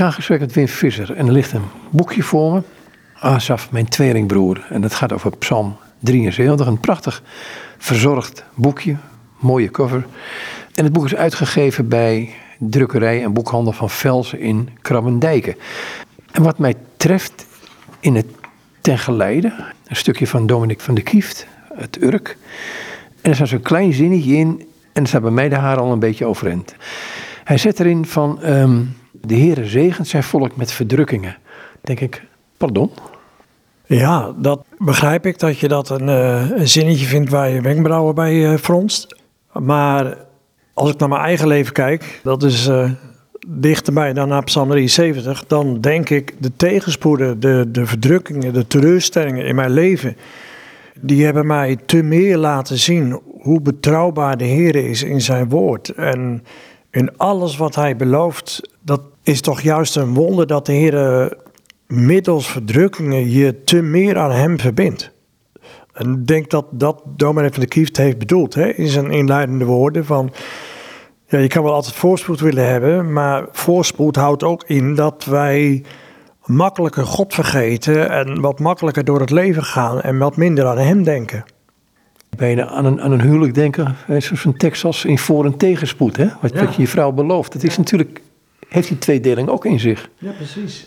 ga in gesprek met Wim Visser en er ligt een boekje voor me. Asaf, mijn tweelingbroer. En dat gaat over Psalm 73. Een prachtig verzorgd boekje. Mooie cover. En het boek is uitgegeven bij drukkerij en boekhandel van Velsen in Krabbendijken. En wat mij treft in het ten geleide, een stukje van Dominic van de Kieft, het Urk. En er staat zo'n klein zinnetje in en er staat bij mij de haar al een beetje overeind. Hij zet erin van, ehm, de Heere zegent zijn volk met verdrukkingen. Denk ik, pardon? Ja, dat begrijp ik dat je dat een, uh, een zinnetje vindt waar je wenkbrauwen bij uh, fronst. Maar als ik naar mijn eigen leven kijk, dat is uh, dichterbij dan naar Psalm 73, dan denk ik de tegenspoeden, de, de verdrukkingen, de teleurstellingen in mijn leven, die hebben mij te meer laten zien hoe betrouwbaar de Heer is in zijn woord. En in alles wat hij belooft, dat is toch juist een wonder dat de Heer middels verdrukkingen je te meer aan hem verbindt. En ik denk dat dat dominee van de Kieft heeft bedoeld hè, in zijn inleidende woorden van... Ja, je kan wel altijd voorspoed willen hebben, maar voorspoed houdt ook in dat wij makkelijker God vergeten en wat makkelijker door het leven gaan en wat minder aan Hem denken. Bijna aan een, aan een huwelijk denken, zo'n tekst als in voor- en tegenspoed, hè? Wat, wat je je vrouw belooft. Dat is natuurlijk, heeft die tweedeling ook in zich. Ja, precies.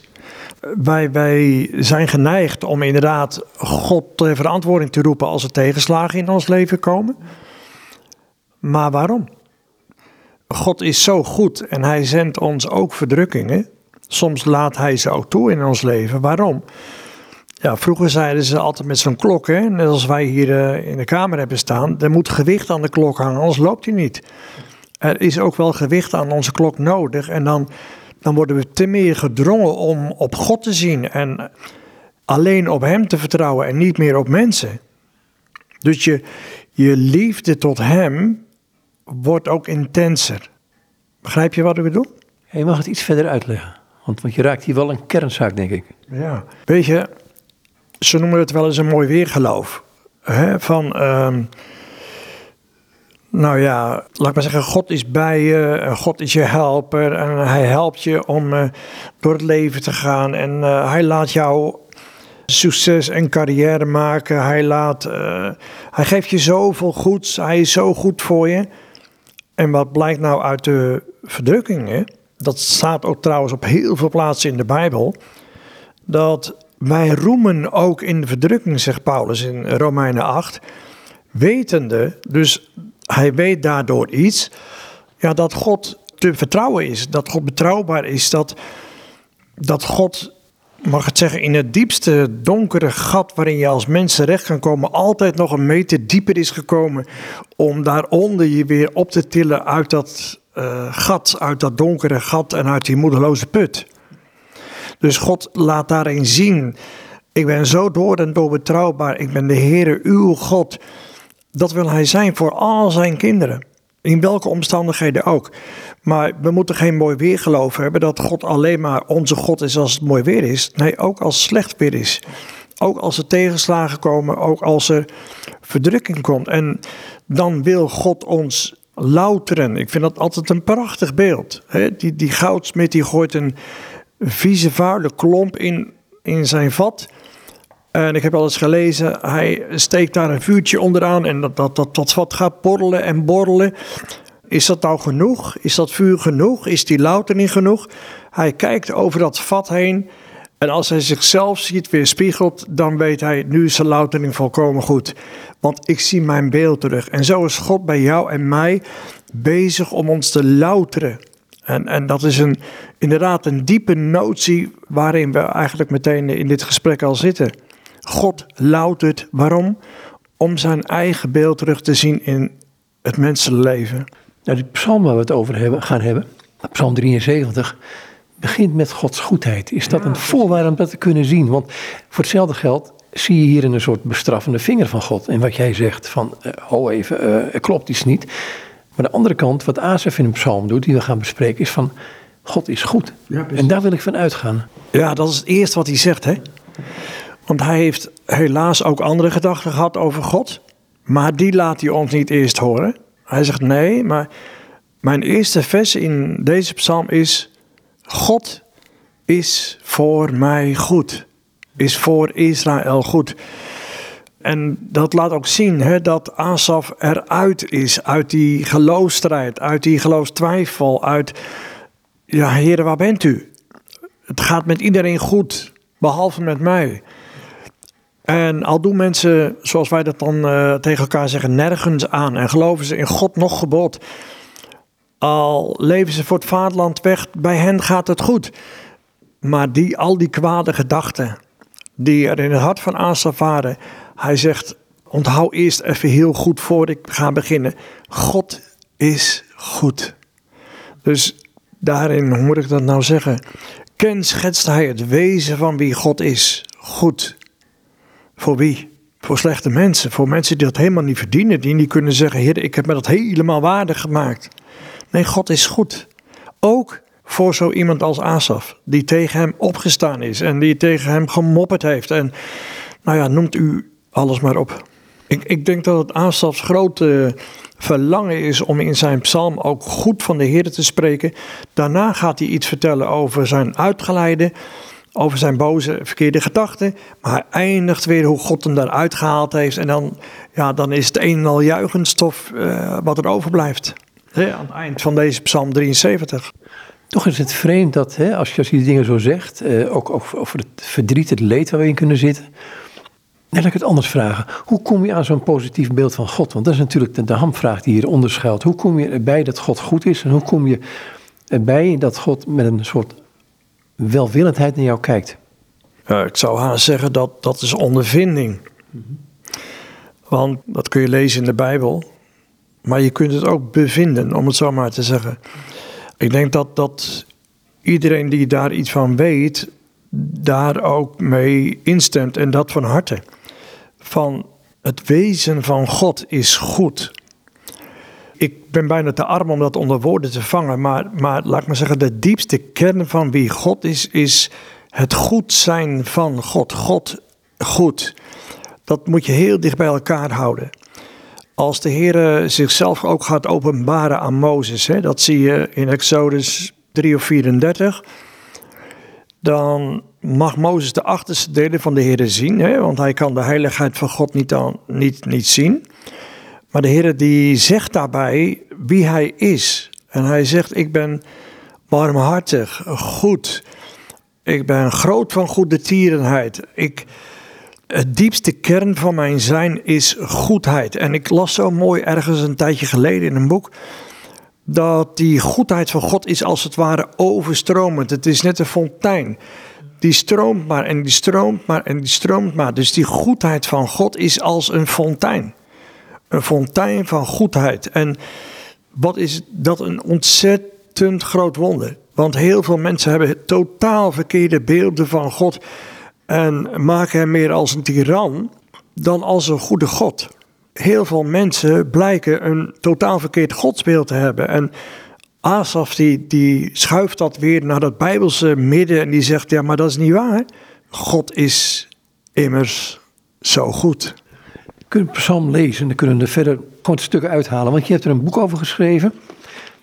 Wij, wij zijn geneigd om inderdaad God ter verantwoording te roepen als er tegenslagen in ons leven komen. Maar waarom? God is zo goed en hij zendt ons ook verdrukkingen. Soms laat hij ze ook toe in ons leven. Waarom? Ja, vroeger zeiden ze altijd met zo'n klok, hè, net als wij hier eh, in de kamer hebben staan. Er moet gewicht aan de klok hangen, anders loopt hij niet. Er is ook wel gewicht aan onze klok nodig. En dan, dan worden we te meer gedrongen om op God te zien. En alleen op Hem te vertrouwen en niet meer op mensen. Dus je, je liefde tot Hem wordt ook intenser. Begrijp je wat ik bedoel? Je mag het iets verder uitleggen. Want, want je raakt hier wel een kernzaak, denk ik. Ja. Weet je, ze noemen het wel eens een mooi weergeloof. Hè? Van, uh, nou ja, laat ik maar zeggen, God is bij je, God is je helper en hij helpt je om uh, door het leven te gaan en uh, hij laat jou succes en carrière maken. Hij, laat, uh, hij geeft je zoveel goeds, hij is zo goed voor je. En wat blijkt nou uit de verdrukkingen? Dat staat ook trouwens op heel veel plaatsen in de Bijbel. Dat wij roemen ook in de verdrukking, zegt Paulus in Romeinen 8. Wetende, dus hij weet daardoor iets. Ja, dat God te vertrouwen is. Dat God betrouwbaar is. Dat, dat God, mag het zeggen, in het diepste donkere gat waarin je als mens terecht kan komen, altijd nog een meter dieper is gekomen. Om daaronder je weer op te tillen uit dat uh, gat, uit dat donkere gat en uit die moedeloze put. Dus God laat daarin zien, ik ben zo door en door betrouwbaar, ik ben de Heere uw God. Dat wil hij zijn voor al zijn kinderen, in welke omstandigheden ook. Maar we moeten geen mooi weer geloven hebben dat God alleen maar onze God is als het mooi weer is. Nee, ook als slecht weer is. Ook als er tegenslagen komen, ook als er verdrukking komt. En dan wil God ons louteren. Ik vind dat altijd een prachtig beeld. Die, die goudsmit die gooit een vieze vuile klomp in, in zijn vat. En ik heb al eens gelezen, hij steekt daar een vuurtje onderaan en dat, dat, dat, dat vat gaat borrelen en borrelen. Is dat nou genoeg? Is dat vuur genoeg? Is die loutering genoeg? Hij kijkt over dat vat heen en als hij zichzelf ziet weer spiegelt, dan weet hij, nu is de loutering volkomen goed. Want ik zie mijn beeld terug. En zo is God bij jou en mij bezig om ons te louteren. En, en dat is een, inderdaad een diepe notie waarin we eigenlijk meteen in dit gesprek al zitten. God loutert. Waarom? Om zijn eigen beeld terug te zien in het mensenleven. Nou, die psalm waar we het over hebben, gaan hebben, psalm 73, begint met Gods goedheid. Is dat een voorwaarde om dat te kunnen zien? Want voor hetzelfde geld zie je hier een soort bestraffende vinger van God. En wat jij zegt van, uh, ho even, uh, klopt iets niet. Maar de andere kant, wat Asaf in een psalm doet, die we gaan bespreken, is van, God is goed. Ja, en daar wil ik van uitgaan. Ja, dat is het eerste wat hij zegt, hè. Want hij heeft helaas ook andere gedachten gehad over God. Maar die laat hij ons niet eerst horen. Hij zegt nee, maar mijn eerste vers in deze psalm is: God is voor mij goed. Is voor Israël goed. En dat laat ook zien hè, dat Asaf eruit is, uit die geloofstrijd, uit die geloofstwijfel, uit, ja heren, waar bent u? Het gaat met iedereen goed, behalve met mij. En al doen mensen, zoals wij dat dan uh, tegen elkaar zeggen, nergens aan en geloven ze in God nog gebod, al leven ze voor het vaderland weg, bij hen gaat het goed. Maar die, al die kwade gedachten die er in het hart van Asaf waren, hij zegt, onthoud eerst even heel goed voor ik ga beginnen. God is goed. Dus daarin, hoe moet ik dat nou zeggen? Ken schetst hij het wezen van wie God is. Goed. Voor wie? Voor slechte mensen. Voor mensen die dat helemaal niet verdienen. Die niet kunnen zeggen, Heer, ik heb me dat helemaal waardig gemaakt. Nee, God is goed. Ook voor zo iemand als Asaf. Die tegen hem opgestaan is. En die tegen hem gemopperd heeft. En nou ja, noemt u alles maar op. Ik, ik denk dat het Asafs grote verlangen is om in zijn psalm ook goed van de Heer te spreken. Daarna gaat hij iets vertellen over zijn uitgeleide, over zijn boze, verkeerde gedachten. Maar hij eindigt weer hoe God hem daaruit gehaald heeft. En dan, ja, dan is het een en al juichenstof uh, wat er overblijft. aan het eind van deze psalm 73. Toch is het vreemd dat hè, als, je, als die dingen zo zegt, uh, ook, ook over het verdriet, het leed waar we in kunnen zitten en laat ik het anders vragen. Hoe kom je aan zo'n positief beeld van God? Want dat is natuurlijk de, de hamvraag die hier onderschuilt. Hoe kom je erbij dat God goed is? En hoe kom je erbij dat God met een soort welwillendheid naar jou kijkt? ik zou haast zeggen dat dat is ondervinding. Want dat kun je lezen in de Bijbel. Maar je kunt het ook bevinden, om het zo maar te zeggen. Ik denk dat, dat iedereen die daar iets van weet, daar ook mee instemt en dat van harte van het wezen van God is goed. Ben bijna te arm om dat onder woorden te vangen, maar, maar laat ik zeggen, de diepste kern van wie God is, is het goed zijn van God. God goed. Dat moet je heel dicht bij elkaar houden. Als de Heer zichzelf ook gaat openbaren aan Mozes, hè, dat zie je in Exodus 3 of 34, dan mag Mozes de achterste delen van de Heer zien, hè, want hij kan de heiligheid van God niet, niet, niet zien. Maar de Heer die zegt daarbij wie hij is. En hij zegt, ik ben warmhartig, goed. Ik ben groot van goede tierenheid. Ik, het diepste kern van mijn zijn is goedheid. En ik las zo mooi ergens een tijdje geleden in een boek dat die goedheid van God is als het ware overstromend. Het is net een fontein. Die stroomt maar en die stroomt maar en die stroomt maar. Dus die goedheid van God is als een fontein. Een fontein van goedheid. En wat is dat een ontzettend groot wonder. Want heel veel mensen hebben totaal verkeerde beelden van God. En maken hem meer als een tiran dan als een goede God heel veel mensen blijken een totaal verkeerd godsbeeld te hebben. En Asaf die, die schuift dat weer naar dat bijbelse midden en die zegt, ja maar dat is niet waar. God is immers zo goed. Kunnen psalm lezen en dan kunnen we er verder gewoon stukken uithalen. Want je hebt er een boek over geschreven.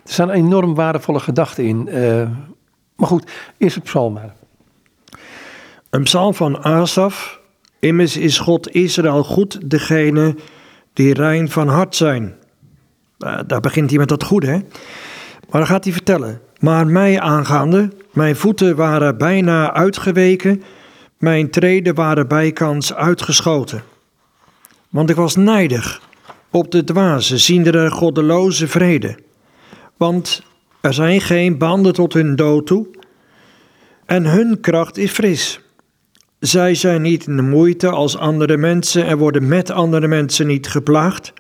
Er staan enorm waardevolle gedachten in. Uh, maar goed, eerst het psalm maar. Een psalm van Asaf. Immers is God Israël goed, degene die rein van hart zijn. Uh, daar begint hij met dat goede? Maar dan gaat hij vertellen. Maar mij aangaande, mijn voeten waren bijna uitgeweken, mijn treden waren bijkans uitgeschoten. Want ik was nijdig op de dwaze, ziende de goddeloze vrede. Want er zijn geen banden tot hun dood toe, en hun kracht is fris. Zij zijn niet in de moeite als andere mensen en worden met andere mensen niet geplaagd.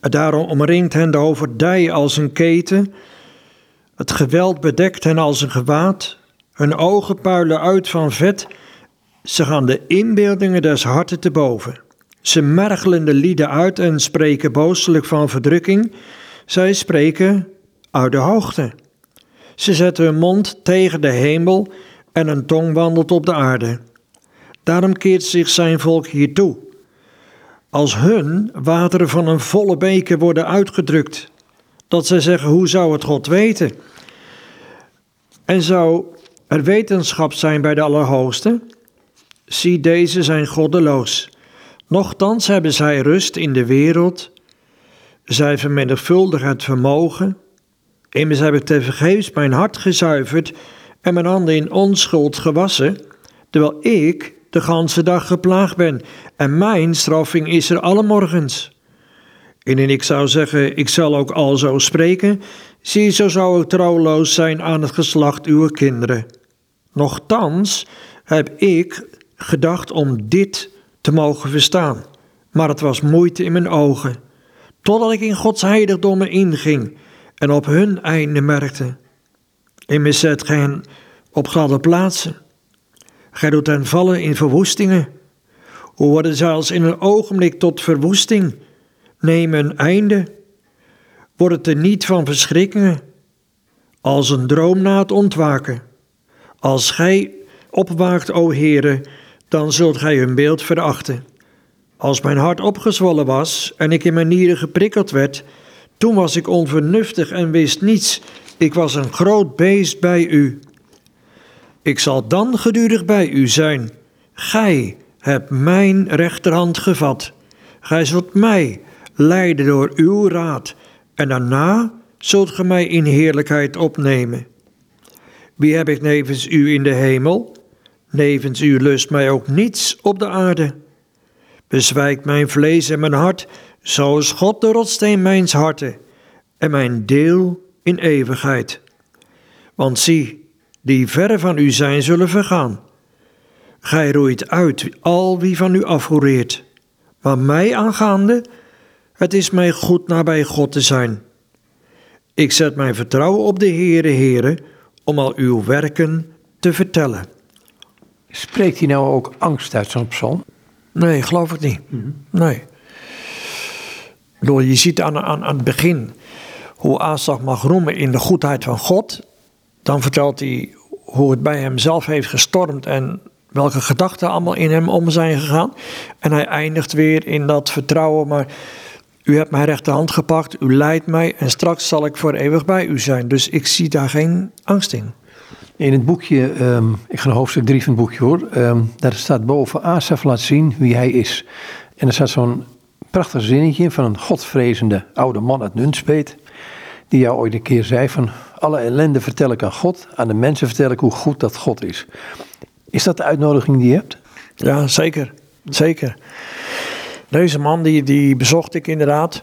Daarom omringt hen de overdij als een keten. Het geweld bedekt hen als een gewaad. Hun ogen puilen uit van vet. Ze gaan de inbeeldingen des harten te boven. Ze mergelen de lieden uit en spreken boostelijk van verdrukking. Zij spreken uit de hoogte. Ze zetten hun mond tegen de hemel en een tong wandelt op de aarde. Daarom keert zich zijn volk hiertoe. Als hun wateren van een volle beker worden uitgedrukt, dat zij zeggen: hoe zou het God weten? En zou er wetenschap zijn bij de Allerhoogste? Zie, deze zijn goddeloos. Nochtans hebben zij rust in de wereld. Zij vermenigvuldigen het vermogen. Immers heb ik tevergeefs mijn hart gezuiverd en mijn handen in onschuld gewassen, terwijl ik de ganse dag geplaagd ben en mijn straffing is er alle morgens. Indien ik zou zeggen, ik zal ook al zo spreken, zie zo zou ik trouwloos zijn aan het geslacht uw kinderen. Nochtans heb ik gedacht om dit te mogen verstaan, maar het was moeite in mijn ogen, totdat ik in Gods heiligdommen inging en op hun einde merkte. Immers zet gij hen op gladde plaatsen. Gij doet hen vallen in verwoestingen. Hoe worden zij als in een ogenblik tot verwoesting? Neem een einde. Wordt het er niet van verschrikkingen? Als een droom na het ontwaken. Als gij opwaakt, o Heere, dan zult gij hun beeld verachten. Als mijn hart opgezwollen was en ik in mijn nieren geprikkeld werd, toen was ik onvernuftig en wist niets. Ik was een groot beest bij u. Ik zal dan gedurig bij u zijn. Gij hebt mijn rechterhand gevat. Gij zult mij leiden door uw raad, en daarna zult ge mij in heerlijkheid opnemen. Wie heb ik nevens u in de hemel? Nevens u lust mij ook niets op de aarde. Bezwijkt mijn vlees en mijn hart, zo is God de rotsteen mijns harten en mijn deel in eeuwigheid. Want zie, die verre van u zijn, zullen vergaan. Gij roeit uit al wie van u afhoereert. Maar mij aangaande, het is mij goed nabij God te zijn. Ik zet mijn vertrouwen op de Heere, Heere, om al uw werken te vertellen. Spreekt hij nou ook angst uit zo'n psalm? Nee, geloof ik niet. Nee. Je ziet aan, aan, aan het begin hoe Asaf mag roemen in de goedheid van God. Dan vertelt hij hoe het bij hem zelf heeft gestormd en welke gedachten allemaal in hem om zijn gegaan. En hij eindigt weer in dat vertrouwen, maar u hebt mijn rechterhand gepakt, u leidt mij en straks zal ik voor eeuwig bij u zijn. Dus ik zie daar geen angst in. In het boekje, ehm, ik ga naar hoofdstuk 3 van het boekje hoor, ehm, daar staat boven Asaf laat zien wie hij is. En er staat zo'n prachtig zinnetje van een godvrezende oude man uit Nunspeet, die jou ooit een keer zei van alle ellende vertel ik aan God, aan de mensen vertel ik hoe goed dat God is. Is dat de uitnodiging die je hebt? Ja, zeker. Zeker. Deze man, die, die bezocht ik inderdaad.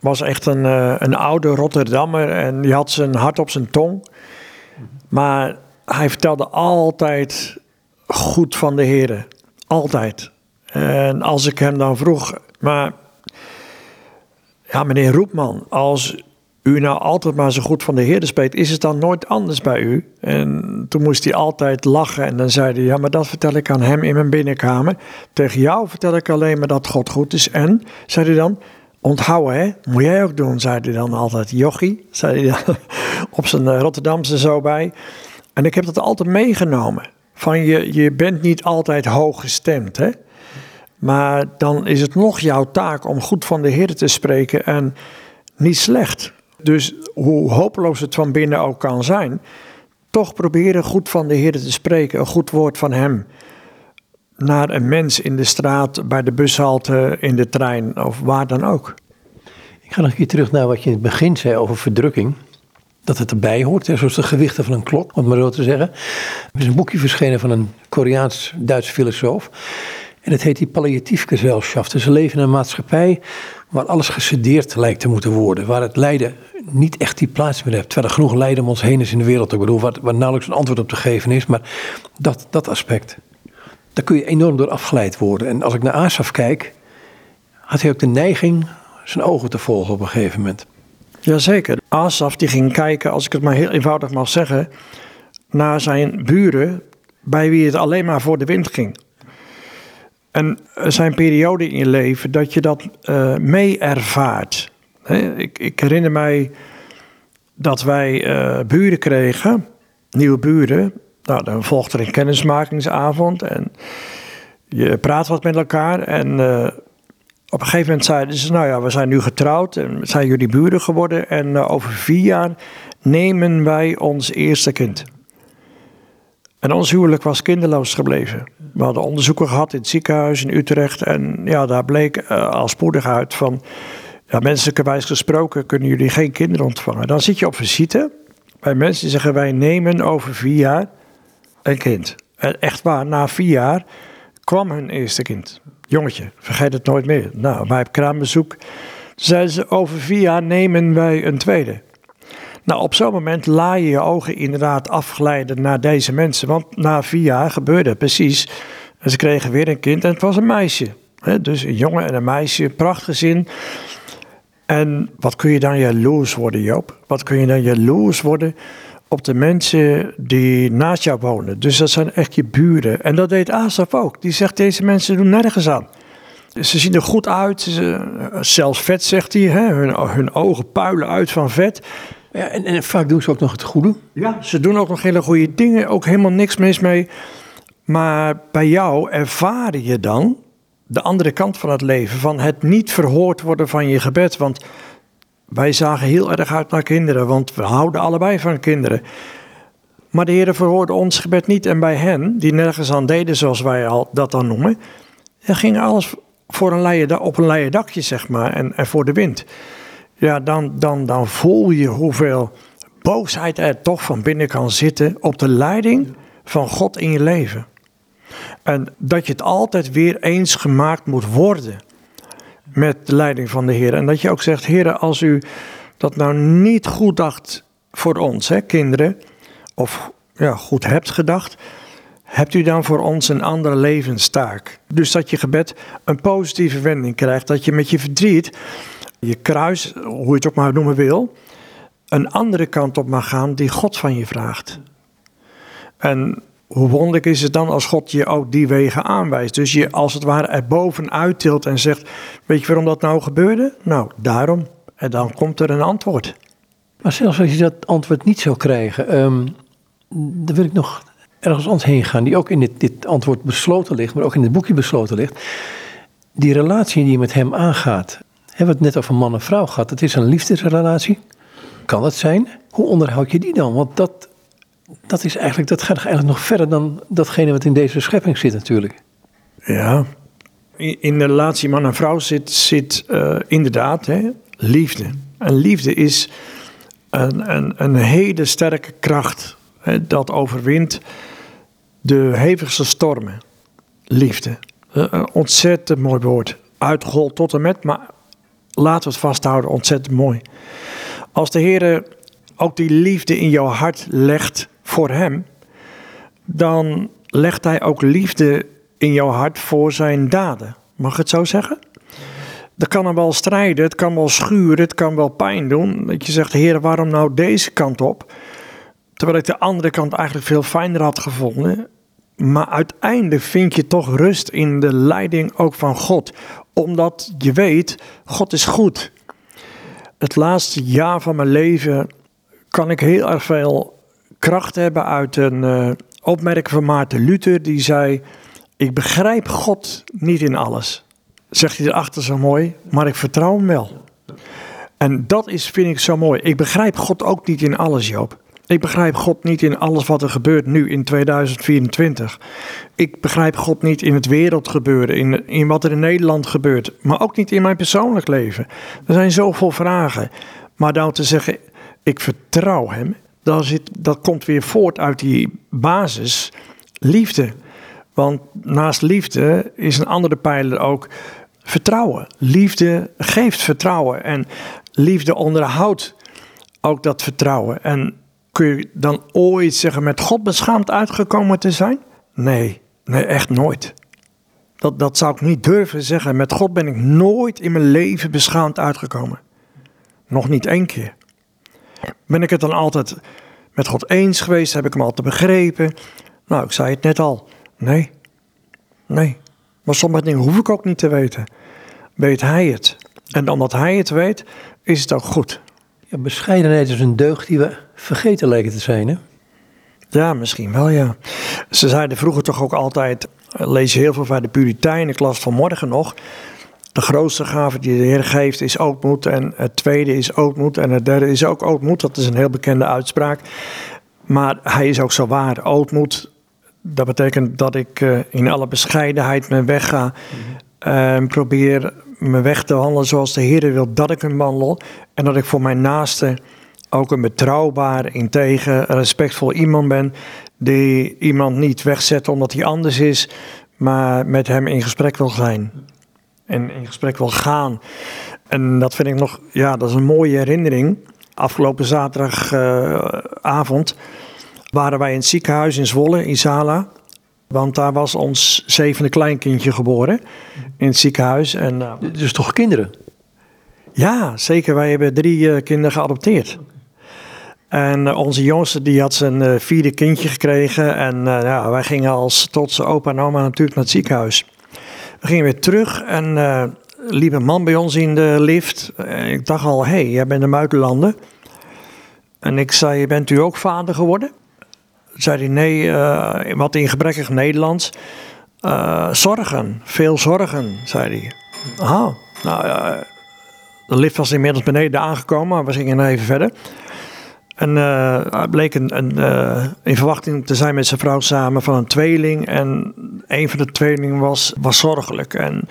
Was echt een, eh, een oude Rotterdammer en die had zijn hart op zijn tong. Maar hij vertelde altijd goed van de Heer. Altijd. En als ik hem dan vroeg, maar ja, meneer Roepman, als u nou altijd maar zo goed van de Heer spreekt, is het dan nooit anders bij u? En toen moest hij altijd lachen en dan zei hij, ja, maar dat vertel ik aan hem in mijn binnenkamer. Tegen jou vertel ik alleen maar dat God goed is. En, zei hij dan, onthouden hè, moet jij ook doen, zei hij dan altijd. Jochie, zei hij dan op zijn eh, Rotterdamse zo bij. En ik heb dat altijd meegenomen. Van je, je bent niet altijd hoog gestemd, hè. Maar dan is het nog jouw taak om goed van de Heer te spreken en niet slecht. Dus hoe hopeloos het van binnen ook kan zijn, toch proberen goed van de Heer te spreken, een goed woord van Hem. Naar een mens in de straat, bij de bushalte, in de trein of waar dan ook. Ik ga nog een keer terug naar wat je in het begin zei over verdrukking. Dat het erbij hoort, zoals de gewichten van een klok, om het maar zo te zeggen. Er is een boekje verschenen van een Koreaans-Duits filosoof. En het heet die palliatief Gesellschaft. Dus we leven in een maatschappij waar alles gesedeerd lijkt te moeten worden. Waar het lijden niet echt die plaats meer heeft. Terwijl er genoeg lijden om ons heen is in de wereld. Ik bedoel, waar, waar nauwelijks een antwoord op te geven is. Maar dat, dat aspect, daar kun je enorm door afgeleid worden. En als ik naar Asaf kijk, had hij ook de neiging zijn ogen te volgen op een gegeven moment. Jazeker. Asaf die ging kijken, als ik het maar heel eenvoudig mag zeggen, naar zijn buren bij wie het alleen maar voor de wind ging. En er zijn perioden in je leven dat je dat uh, mee ervaart. ik, ik, herinner mij dat wij uh, buren kregen, nieuwe buren. Nou, dan volgt er een kennismakingsavond en je praat wat met elkaar. En uh, op een gegeven moment zeiden ze, nou ja, we zijn nu getrouwd en zijn jullie buren geworden. En over vier jaar nemen wij ons eerste kind. En ons huwelijk was kinderloos gebleven. We hadden onderzoeken gehad in het ziekenhuis in Utrecht. En ja, daar bleek uh, al spoedig uit van... Ja, menselijkerwijs gesproken kunnen jullie geen kinderen ontvangen. Dan zit je op visite bij mensen die zeggen... wij nemen over vier jaar een kind. Echt waar, na vier jaar kwam hun eerste kind. Jongetje, vergeet het nooit meer. Nou, bij kraambezoek zeiden ze... over vier jaar nemen wij een tweede. Nou, op zo'n moment laai je je ogen inderdaad afglijden naar deze mensen. Want na vier jaar gebeurde het precies. En ze kregen weer een kind en het was een meisje. dus een jongen en een meisje, prachtgezin. En wat kun je dan jaloers worden, Joop? Wat kun je dan jaloers worden op de mensen die naast jou wonen? Dus dat zijn echt je buren. En dat deed Asaf ook. Die zegt, deze mensen doen nergens aan. Ze zien er goed uit, ze, zelfs vet, zegt hij. Hè? Hun, hun ogen puilen uit van vet. Ja, en, en, vaak doen ze ook nog het goede. Ja, ze doen ook nog hele goede dingen, ook helemaal niks mis mee. Maar bij jou ervaar je dan de andere kant van het leven, van het niet verhoord worden van je gebed. Want wij zagen heel erg uit naar kinderen, want we houden allebei van kinderen. Maar de Heer verhoorde ons gebed niet. En bij hen, die nergens aan deden, zoals wij al dat dan noemen, ging alles voor een leien, op een leien dakje, zeg maar, en, en voor de wind ja, dan, dan, dan voel je hoeveel boosheid er toch van binnen kan zitten op de leiding van God in je leven. En dat je het altijd weer eens gemaakt moet worden met de leiding van de Heer. En dat je ook zegt, Heer, als u dat nou niet goed dacht voor ons, hè, kinderen, of ja, goed hebt gedacht, hebt u dan voor ons een andere levenstaak. Dus dat je gebed een positieve wending krijgt, dat je met je verdriet je kruis, hoe je het ook maar noemen wil, een andere kant op mag gaan die God van je vraagt. En hoe wonderlijk is het dan als God je ook die wegen aanwijst. Dus je als het ware er bovenuit tilt en zegt, weet je waarom dat nou gebeurde? Nou, daarom. En dan komt er een antwoord. Maar zelfs als je dat antwoord niet zou krijgen, um, dan wil ik nog ergens anders heen gaan, die ook in dit, dit antwoord besloten ligt, maar ook in het boekje besloten ligt. Die relatie die je met hem aangaat, hebben we het net over man en vrouw gehad. Het is een liefdesrelatie. Kan het zijn? Hoe onderhoud je die dan? Want dat, dat, is eigenlijk, dat gaat eigenlijk nog verder dan datgene wat in deze schepping zit natuurlijk. Ja, in de relatie man en vrouw zit, zit uh, inderdaad hè, liefde. En liefde is een, een, een hele sterke kracht hè, dat overwint de hevigste stormen. Liefde. Een eh, ontzettend mooi woord. Uit tot en met, maar laten we het vasthouden, ontzettend mooi. Als de Heer ook die liefde in jouw hart legt voor Hem, dan legt Hij ook liefde in jouw hart voor Zijn daden. Mag ik het zo zeggen? Dat kan er wel strijden, het kan wel schuren, het kan wel pijn doen. Dat je zegt, Heer, waarom nou deze kant op? Terwijl ik de andere kant eigenlijk veel fijner had gevonden. Maar uiteindelijk vind je toch rust in de leiding ook van God omdat je weet, God is goed. Het laatste jaar van mijn leven kan ik heel erg veel kracht hebben uit een uh, opmerking van Maarten Luther. Die zei, ik begrijp God niet in alles. Zegt hij erachter zo mooi, maar ik vertrouw hem wel. En dat is, vind ik zo mooi. Ik begrijp God ook niet in alles, Joop. Ik begrijp God niet in alles wat er gebeurt nu in 2024. Ik begrijp God niet in het wereldgebeuren, in, in wat er in Nederland gebeurt, maar ook niet in mijn persoonlijk leven. Er zijn zoveel vragen. Maar dan te zeggen, ik vertrouw Hem, dat, zit, dat komt weer voort uit die basis liefde. Want naast liefde is een andere pijler ook vertrouwen. Liefde geeft vertrouwen en liefde onderhoudt ook dat vertrouwen. En Kun je dan ooit zeggen met God beschaamd uitgekomen te zijn? Nee, nee, echt nooit. Dat, dat zou ik niet durven zeggen. Met God ben ik nooit in mijn leven beschaamd uitgekomen. Nog niet één keer. Ben ik het dan altijd met God eens geweest? Heb ik hem altijd begrepen? Nou, ik zei het net al. Nee, nee. Maar sommige dingen hoef ik ook niet te weten. Weet hij het. En omdat hij het weet, is het ook goed. Ja, bescheidenheid is een deugd die we vergeten lijken te zijn, hè? Ja, misschien wel, ja. Ze zeiden vroeger toch ook altijd, eh, lees je heel veel van de Puritijnen, ik las vanmorgen nog. De grootste gave die de Heer geeft is ootmoed. En het tweede is ootmoed. En het derde is ook ootmoed. Dat is een heel bekende uitspraak. Maar hij is ook zo waar. Ootmoed Dat betekent dat ik eh, in alle bescheidenheid mijn weg ga. En probeer mijn weg te wandelen zoals de Heer wil dat ik hem wandel. En dat ik voor mijn naaste ook een betrouwbaar, integer, respectvol iemand ben. Die iemand niet wegzet omdat hij anders is, maar met hem in gesprek wil zijn. En in gesprek wil gaan. En dat vind ik nog, ja, dat is een mooie herinnering. Afgelopen zaterdagavond waren wij in het ziekenhuis in Zwolle, in Zala. Want daar was ons zevende kleinkindje geboren in het ziekenhuis. En, uh, dus toch kinderen? Ja, zeker. Wij hebben drie uh, kinderen geadopteerd. En uh, onze jongste die had zijn vierde kindje gekregen. En ja, wij gingen als trotse opa en oma natuurlijk naar het ziekenhuis. We gingen weer terug en liep een man bij ons in de lift. ik dacht al, hé, hey, jij bent een buitenlander. En ik zei, bent u ook vader geworden? Zei hij, nee, uh, wat in gebrekkig Nederlands. Uh, zorgen, veel zorgen, zei hij. Aha, nou de lift was inmiddels beneden aangekomen, maar we gingen even verder. En uh, hij bleek een, een, in verwachting te zijn met zijn vrouw samen van een tweeling. En een van de tweelingen was, was zorgelijk. En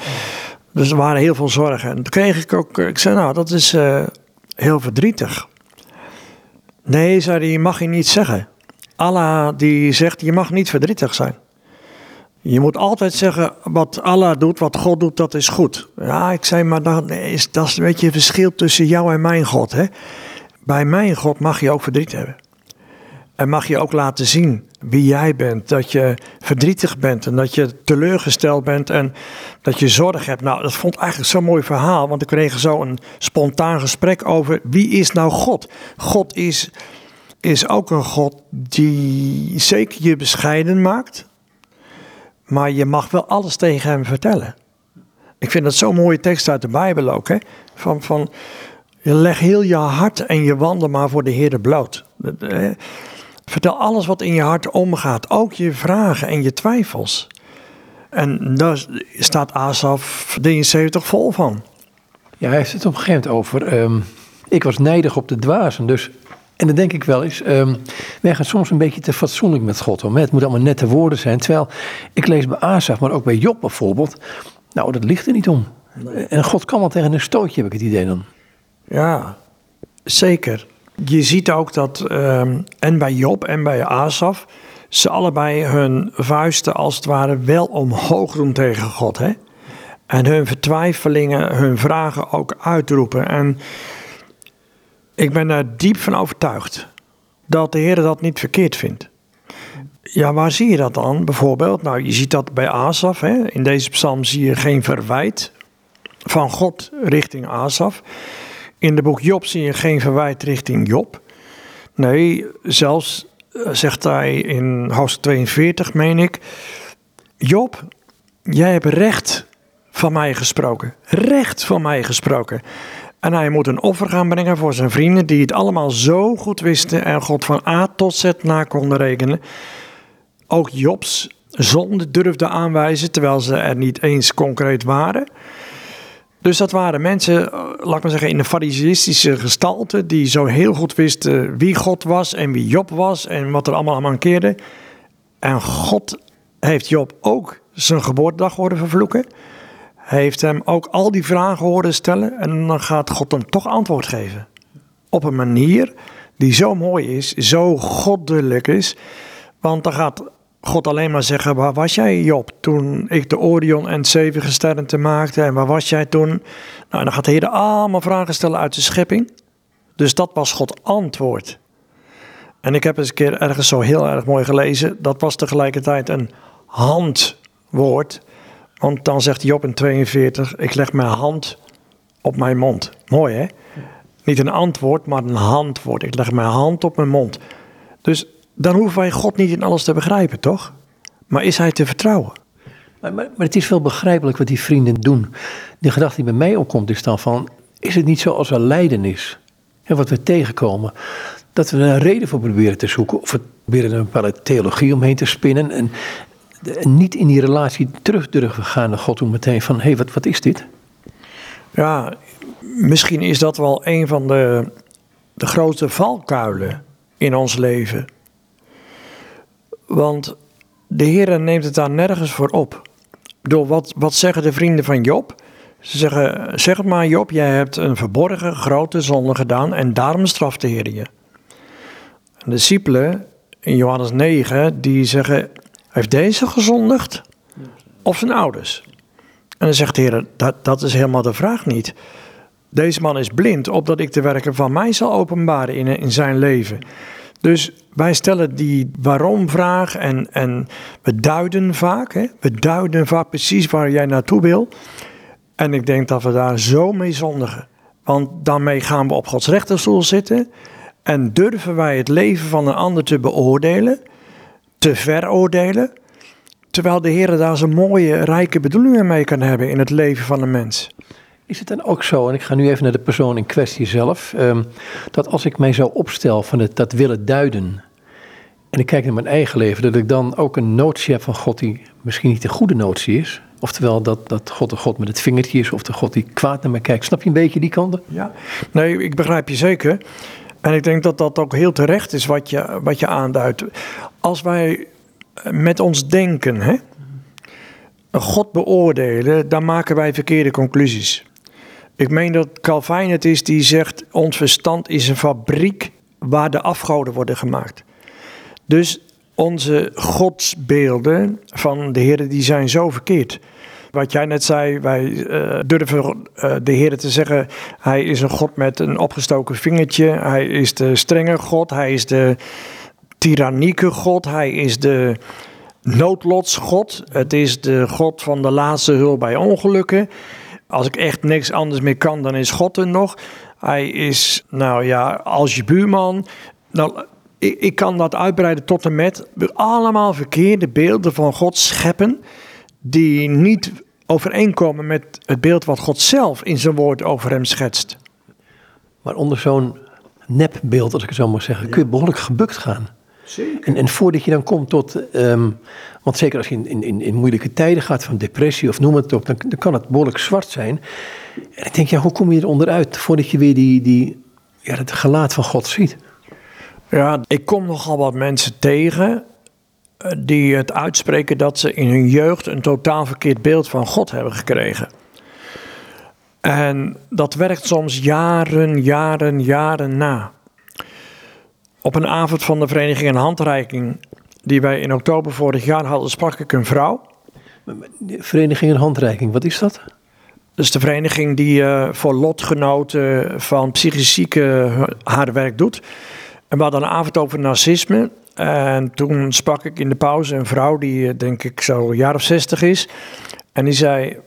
dus er waren heel veel zorgen. En toen kreeg ik ook, ik zei nou, dat is heel verdrietig. Nee, zei hij, mag je niet zeggen. Allah die zegt, je mag niet verdrietig zijn. Je moet altijd zeggen, wat Allah doet, wat God doet, dat is goed. Ja, ik zei, maar dan is, dat is een beetje het verschil tussen jou en mijn God. Hè? Bij mijn God mag je ook verdriet hebben. En mag je ook laten zien wie jij bent. Dat je verdrietig bent en dat je teleurgesteld bent en dat je zorg hebt. Nou, dat vond ik eigenlijk zo'n mooi verhaal. Want ik kreeg zo een spontaan gesprek over wie is nou God? God is, is ook een God die zeker je bescheiden maakt. Maar je mag wel alles tegen hem vertellen. Ik vind dat zo'n mooie tekst uit de Bijbel ook. Hè? Van, van, leg heel je hart en je wandel maar voor de Heer bloot. Vertel alles wat in je hart omgaat, ook je vragen en je twijfels. En daar staat Asaf 73 vol van. Ja, hij heeft het op een gegeven moment over. Um, ik was nijdig op de dwazen. Dus, en dan denk ik wel eens. Um, wij gaan soms een beetje te fatsoenlijk met God om. Het moet allemaal nette woorden zijn. Terwijl ik lees bij Asaf, maar ook bij Job bijvoorbeeld. Nou, dat ligt er niet om. Nee. En God kan wel tegen een stootje, heb ik het idee dan. Ja, zeker. Je ziet ook dat um, en bij Job en bij Asaf ze allebei hun vuisten als het ware wel omhoog doen tegen God. Hè? En hun vertwijfelingen, hun vragen ook uitroepen. En ik ben daar diep van overtuigd dat de Heer dat niet verkeerd vindt. Ja, waar zie je dat dan bijvoorbeeld? Nou, je ziet dat bij Asaf. Hè? In deze psalm zie je geen verwijt van God richting Asaf. In de boek Job zie je geen verwijt richting Job. Nee, zelfs zegt hij in hoofdstuk 42, meen ik. Job, jij hebt recht van mij gesproken. Recht van mij gesproken. En hij moet een offer gaan brengen voor zijn vrienden die het allemaal zo goed wisten en God van A tot Z na konden rekenen. Ook Jobs zonde durfde aanwijzen terwijl ze er niet eens concreet waren. Dus dat waren mensen, eh, laat ik maar zeggen, in de fariseïstische gestalte, die zo heel goed wisten wie God was en wie Job was en wat er allemaal aan mankeerde. En God heeft Job ook zijn geboortedag horen vervloeken. Heeft hem ook al die vragen horen stellen en dan gaat God hem toch antwoord geven. Op een manier die zo mooi is, zo goddelijk is. Want dan gaat God alleen maar zeggen, waar was jij Job toen ik de Orion en zeven gesternte maakte en waar was jij toen? Nou, dan gaat de Heer allemaal vragen stellen uit de schepping. Dus dat was God antwoord. En ik heb eens een keer ergens zo heel erg mooi gelezen, dat was tegelijkertijd een handwoord. Want dan zegt Job in 42, ik leg mijn hand op mijn mond. Mooi hè? Niet een antwoord, maar een handwoord. Ik leg mijn hand op mijn mond. Dus dan hoeven wij God niet in alles te begrijpen, toch? Maar is Hij te vertrouwen? Maar, maar, maar het is wel begrijpelijk wat die vrienden doen. De gedachte die bij mij opkomt is dan van, is het niet zo als er lijden is? En wat we tegenkomen, dat we er een reden voor proberen te zoeken. Of we proberen een bepaalde theologie omheen te spinnen. En, en niet in die relatie terug durven gaan naar God om meteen van, hé, hey, wat, wat is dit? Ja, misschien is dat wel een van de, de grote valkuilen in ons leven. Want de Heer neemt het daar nergens voor op. Door wat, wat zeggen de vrienden van Job? Ze zeggen, zeg het maar Job, jij hebt een verborgen grote zonde gedaan en daarom straft de Heer je. De discipelen in Johannes 9, die zeggen, heeft deze gezondigd of zijn ouders? En dan zegt de Heer, dat, dat is helemaal de vraag niet. Deze man is blind, opdat ik de werken van mij zal openbaren in, in zijn leven. Dus wij stellen die waarom-vraag en, en we duiden vaak. Hè? We duiden vaak precies waar jij naartoe wil. En ik denk dat we daar zo mee zondigen. Want daarmee gaan we op Gods rechterstoel zitten. En durven wij het leven van een ander te beoordelen, te veroordelen. Terwijl de Heer daar zo'n mooie, rijke bedoelingen mee kan hebben in het leven van een mens. Is het dan ook zo, en ik ga nu even naar de persoon in kwestie zelf, ehm, dat als ik mij zo opstel van het, dat willen duiden, en ik kijk naar mijn eigen leven, dat ik dan ook een notie heb van God die misschien niet de goede notie is, Oftewel dat, dat God de God met het vingertje is of de God die kwaad naar mij kijkt. Snap je een beetje die kanten? Ja, nee, ik begrijp je zeker. En ik denk dat dat ook heel terecht is wat je, wat je aanduidt. Als wij met ons denken, hè, God beoordelen, dan maken wij verkeerde conclusies. Ik meen dat Calvijn het is die zegt: ons verstand is een fabriek waar de afgoden worden gemaakt. Dus onze godsbeelden van de Heer die zijn zo verkeerd. Wat jij net zei, wij uh, durven uh, de Heer te zeggen, hij is een God met een opgestoken vingertje. Hij is de strenge God, hij is de tyrannieke God, hij is de noodlotsgod. Het is de God van de laatste hulp bij ongelukken. Als ik echt niks anders meer kan, dan is God er nog. Hij is, nou ja, als je buurman. Nou, ik, ik kan dat uitbreiden tot en met allemaal verkeerde beelden van God scheppen. Die niet overeenkomen met het beeld wat God zelf in zijn woord over hem schetst. Maar onder zo'n nepbeeld, als ik het zo mag zeggen, kun je behoorlijk gebukt gaan. Zeker. En, en voordat je dan komt tot, ehm, want zeker als je in, in, in moeilijke tijden gaat, van depressie of noem het op, dan, dan kan het behoorlijk zwart zijn. En ik denk, ja, hoe kom je er onderuit voordat je weer die, die, ja, het gelaat van God ziet? Ja, ik kom nogal wat mensen tegen eh, die het uitspreken dat ze in hun jeugd een totaal verkeerd beeld van God hebben gekregen. En dat werkt soms jaren, jaren, jaren na. Op een avond van de Vereniging en Handreiking, die wij in oktober vorig jaar hadden, sprak ik een vrouw. Vereniging en Handreiking, wat is dat? Dat is de vereniging die uh, voor lotgenoten van psychisch zieken haar werk doet. En we hadden een avond over narcisme. En toen sprak ik in de pauze een vrouw die eh, denk ik zo een jaar of zestig is. En die zei,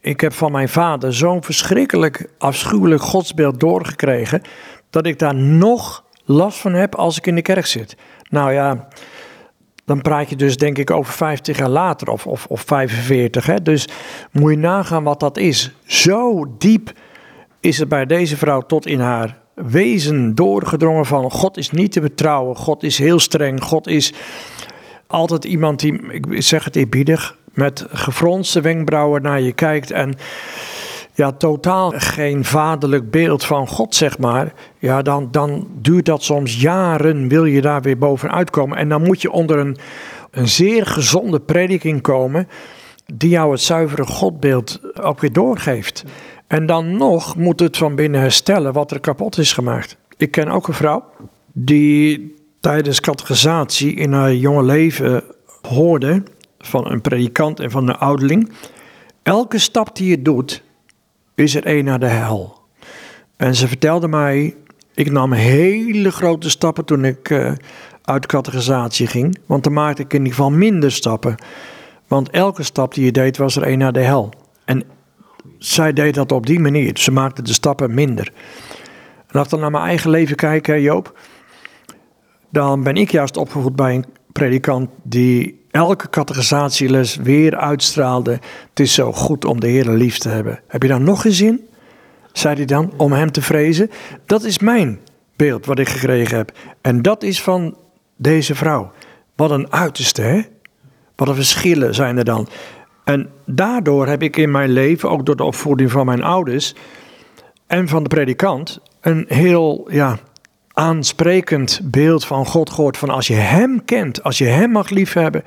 ik heb van mijn vader zo'n verschrikkelijk afschuwelijk godsbeeld doorgekregen... dat ik daar nog last van heb als ik in de kerk zit. Nou ja, dan praat je dus denk ik over 50 jaar later of, of, of 45. Hè? Dus moet je nagaan wat dat is. Zo diep is het bij deze vrouw tot in haar wezen doorgedrongen van God is niet te betrouwen, God is heel streng, God is altijd iemand die, ik zeg het eerbiedig, met gefronste wenkbrauwen naar je kijkt en ja, totaal geen vaderlijk beeld van God, zeg maar, ja, dan, dan duurt dat soms jaren, wil je daar weer bovenuit komen. En dan moet je onder een, een zeer gezonde prediking komen, die jou het zuivere Godbeeld ook weer doorgeeft. En dan nog moet het van binnen herstellen wat er kapot is gemaakt. Ik ken ook een vrouw die tijdens catechisatie in haar jonge leven hoorde van een predikant en van een ouderling. Elke stap die je doet, is er één naar de hel. En ze vertelde mij, ik nam hele grote stappen toen ik uh, uit catechisatie ging. Want dan maakte ik in ieder geval minder stappen. Want elke stap die je deed, was er één naar de hel. En zij deed dat op die manier. Ze maakte de stappen minder. En als ik dan naar mijn eigen leven kijk, Joop, dan ben ik juist opgevoed bij een predikant die elke categorisatieles weer uitstraalde. Het is zo goed om de Heer lief te hebben. Heb je daar nog een zin? Zei hij dan, om hem te vrezen. Dat is mijn beeld wat ik gekregen heb. En dat is van deze vrouw. Wat een uiterste, hè? Wat een verschillen zijn er dan. En daardoor heb ik in mijn leven, ook door de opvoeding van mijn ouders en van de predikant, een heel ja, aansprekend beeld van God gehoord. Van als je Hem kent, als je Hem mag liefhebben,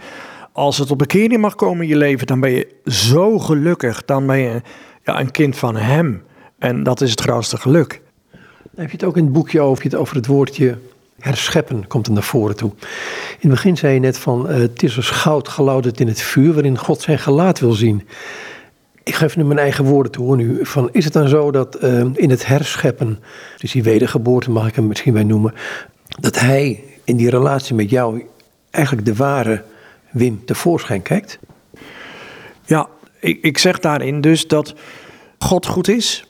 als het op bekering mag komen in je leven, dan ben je zo gelukkig. Dan ben je ja, een kind van Hem. En dat is het grootste geluk. Heb je het ook in het boekje over, het, over het woordje herscheppen, komt er naar voren toe. In het begin zei je net van, uh, het is als goud gelouderd in het vuur, waarin God zijn gelaat wil zien. Ik geef nu mijn eigen woorden toe nu. Van, is het dan zo dat uh, in het herscheppen, dus die wedergeboorte mag ik hem misschien bij noemen, dat hij in die relatie met jou eigenlijk de ware Wim tevoorschijn kijkt? Ja, ik, ik zeg daarin dus dat God goed is.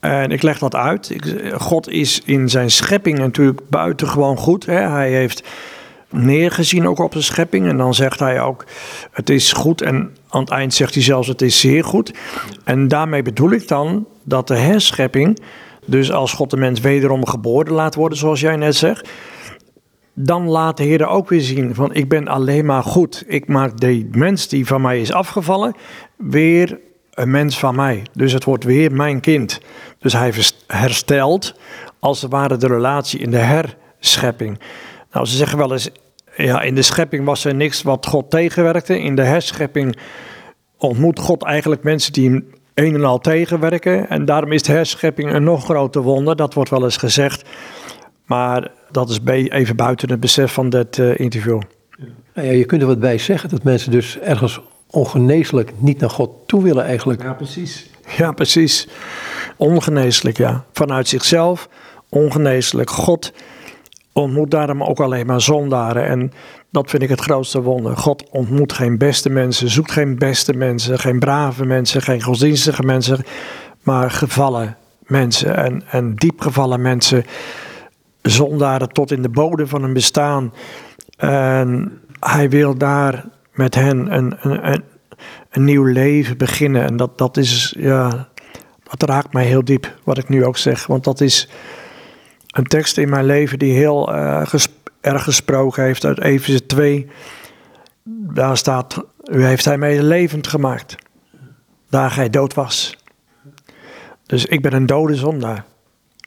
En ik leg dat uit. God is in zijn schepping natuurlijk buitengewoon goed. Hè. Hij heeft neergezien ook op zijn schepping. En dan zegt hij ook, het is goed. En aan het eind zegt hij zelfs, het is zeer goed. En daarmee bedoel ik dan dat de herschepping... Dus als God de mens wederom geboren laat worden, zoals jij net zegt dan laat de Heer ook weer zien van ik ben alleen maar goed. Ik maak de mens die van mij is afgevallen weer een mens van mij. Dus het wordt weer mijn kind. Dus hij herstelt als het ware de relatie in de herschepping. Nou, ze zeggen wel eens, ja, in de schepping was er niks wat God tegenwerkte. In de herschepping ontmoet God eigenlijk mensen die hem een en al tegenwerken. En daarom is de herschepping een nog groter wonder. Dat wordt wel eens gezegd. Maar dat is even buiten het besef van dit uh, interview. Nou ja, je kunt er wat bij zeggen dat mensen dus ergens ongeneeslijk niet naar God toe willen eigenlijk. Ja, precies. Ja, precies. Ongeneeslijk, ja. Vanuit zichzelf, ongeneeslijk. God ontmoet daarom ook alleen maar zondaren. En dat vind ik het grootste wonder. God ontmoet geen beste mensen, zoekt geen beste mensen, geen brave mensen, geen godsdienstige mensen, maar gevallen mensen en, en diepgevallen mensen zondaren tot in de bodem van hun bestaan. En hij wil daar met hen een, een, een, nieuw leven beginnen. En dat, dat is, ja, dat raakt mij heel diep, wat ik nu ook zeg. Want dat is een tekst in mijn leven die heel uh, erg gesproken heeft uit Efeze 2. Daar staat, u heeft hij mij levend gemaakt, daar hij dood was. Dus ik ben een dode zondaar.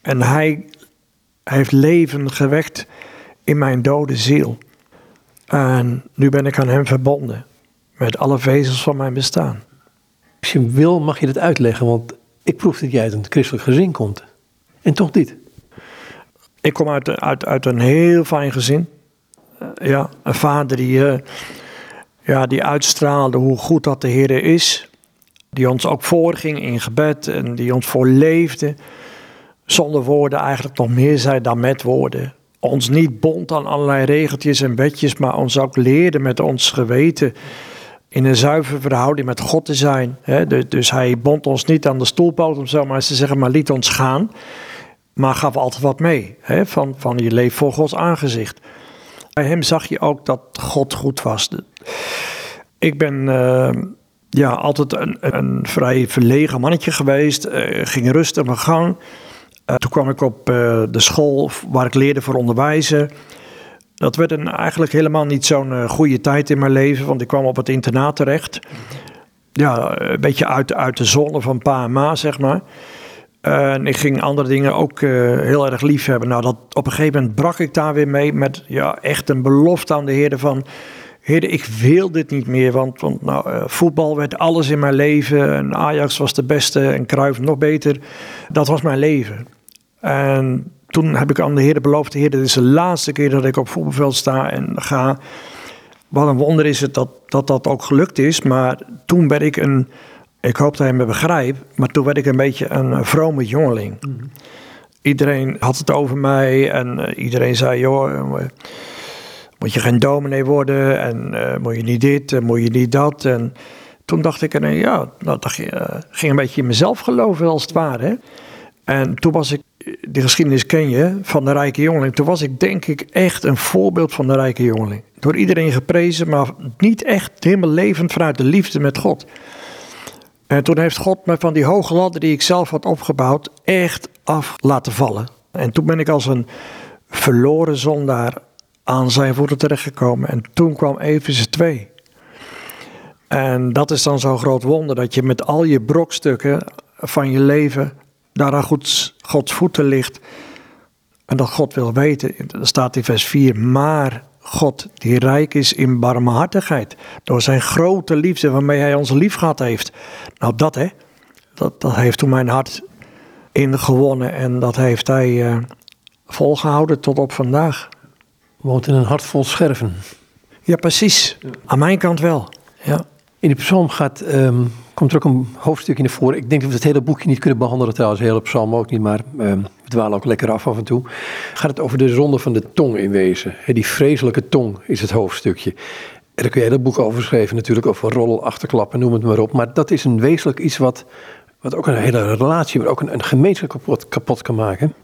En hij heeft leven gewekt in mijn dode ziel. En nu ben ik aan hem verbonden met alle vezels van mijn bestaan. Als je wil, mag je dat uitleggen, want ik proef dat jij uit een christelijk gezin komt. En toch niet. Ik kom uit, een heel fijn gezin. Uh, ja, een vader die, uh, ja, die uitstraalde hoe goed dat de Heer is. Die ons ook voorging in gebed en die ons voorleefde zonder woorden eigenlijk nog meer zei dan met woorden. Ons niet bond aan allerlei regeltjes en wetjes, maar ons ook leerde met ons geweten in een zuivere verhouding met God te zijn. Dus hij bond ons niet aan de stoelpoot om zo maar te zeggen, maar liet ons gaan. Maar gaf altijd wat mee, van, van je leven voor Gods aangezicht. Bij hem zag je ook dat God goed was. Ik ben uh, ja, altijd een, een vrij verlegen mannetje geweest, uh, ging rustig mijn gang. Uh, toen kwam ik op de school waar ik leerde voor onderwijzen. Dat werd een, eigenlijk helemaal niet zo'n goede tijd in mijn leven, want ik kwam op het internaat terecht. Ja, een beetje uit, uit de zone van pa en ma, zeg maar. En ik ging andere dingen ook heel erg lief hebben. Nou, dat, op een gegeven moment brak ik daar weer mee met ja, echt een belofte aan de Heer van... Heer, ik wil dit niet meer, want, nou, voetbal werd alles in mijn leven. En Ajax was de beste en Cruijff nog beter. Dat was mijn leven. En toen heb ik aan de Heer beloofd: Heer, dit is de laatste keer dat ik op voetbalveld sta en ga. Wat een wonder is het dat, dat dat ook gelukt is. Maar toen werd ik een, ik hoop dat hij me begrijpt, maar toen werd ik een beetje een vrome jongeling. Mhm. Iedereen had het over mij en uh, iedereen zei: joh, eh, moet je geen dominee worden en uh, moet je niet dit en moet je niet dat. En toen dacht ik, en, ja, nou, je, ging een beetje in mezelf geloven als het ware. En toen was ik de geschiedenis ken je van de rijke jongeling. Toen was ik denk ik echt een voorbeeld van de rijke jongeling. Door iedereen geprezen, maar niet echt helemaal levend vanuit de liefde met God. En toen heeft God me van die hoge ladder die ik zelf had opgebouwd, echt af laten vallen. En toen ben ik als een verloren zondaar aan zijn voeten terechtgekomen. En toen kwam Efeze 2. En dat is dan zo'n groot wonder, dat je met al je brokstukken van je leven daar aan Gods, Gods voeten ligt. En dat God wil weten, dat staat in vers 4, maar God die rijk is in barmhartigheid. Door zijn grote liefde waarmee hij ons lief gehad heeft. Nou dat hè, dat, dat heeft toen mijn hart ingewonnen en dat heeft hij uh, volgehouden tot op vandaag. Woont in een hart vol scherven. Ja precies, aan mijn kant wel. Ja. In de psalm gaat, um, komt er ook een hoofdstuk in voor. Ik denk dat we het hele boekje niet kunnen behandelen trouwens, de hele psalm ook niet, maar um, we dwalen ook lekker af af en toe. Gaat het over de zonde van de tong in wezen. die vreselijke tong is het hoofdstukje. En daar kun je hele boek over schrijven natuurlijk, over rollel, achterklappen, noem het maar op. Maar dat is een wezenlijk iets wat, wat ook een hele relatie, maar ook een, een gemeenschap kapot, kapot kan maken.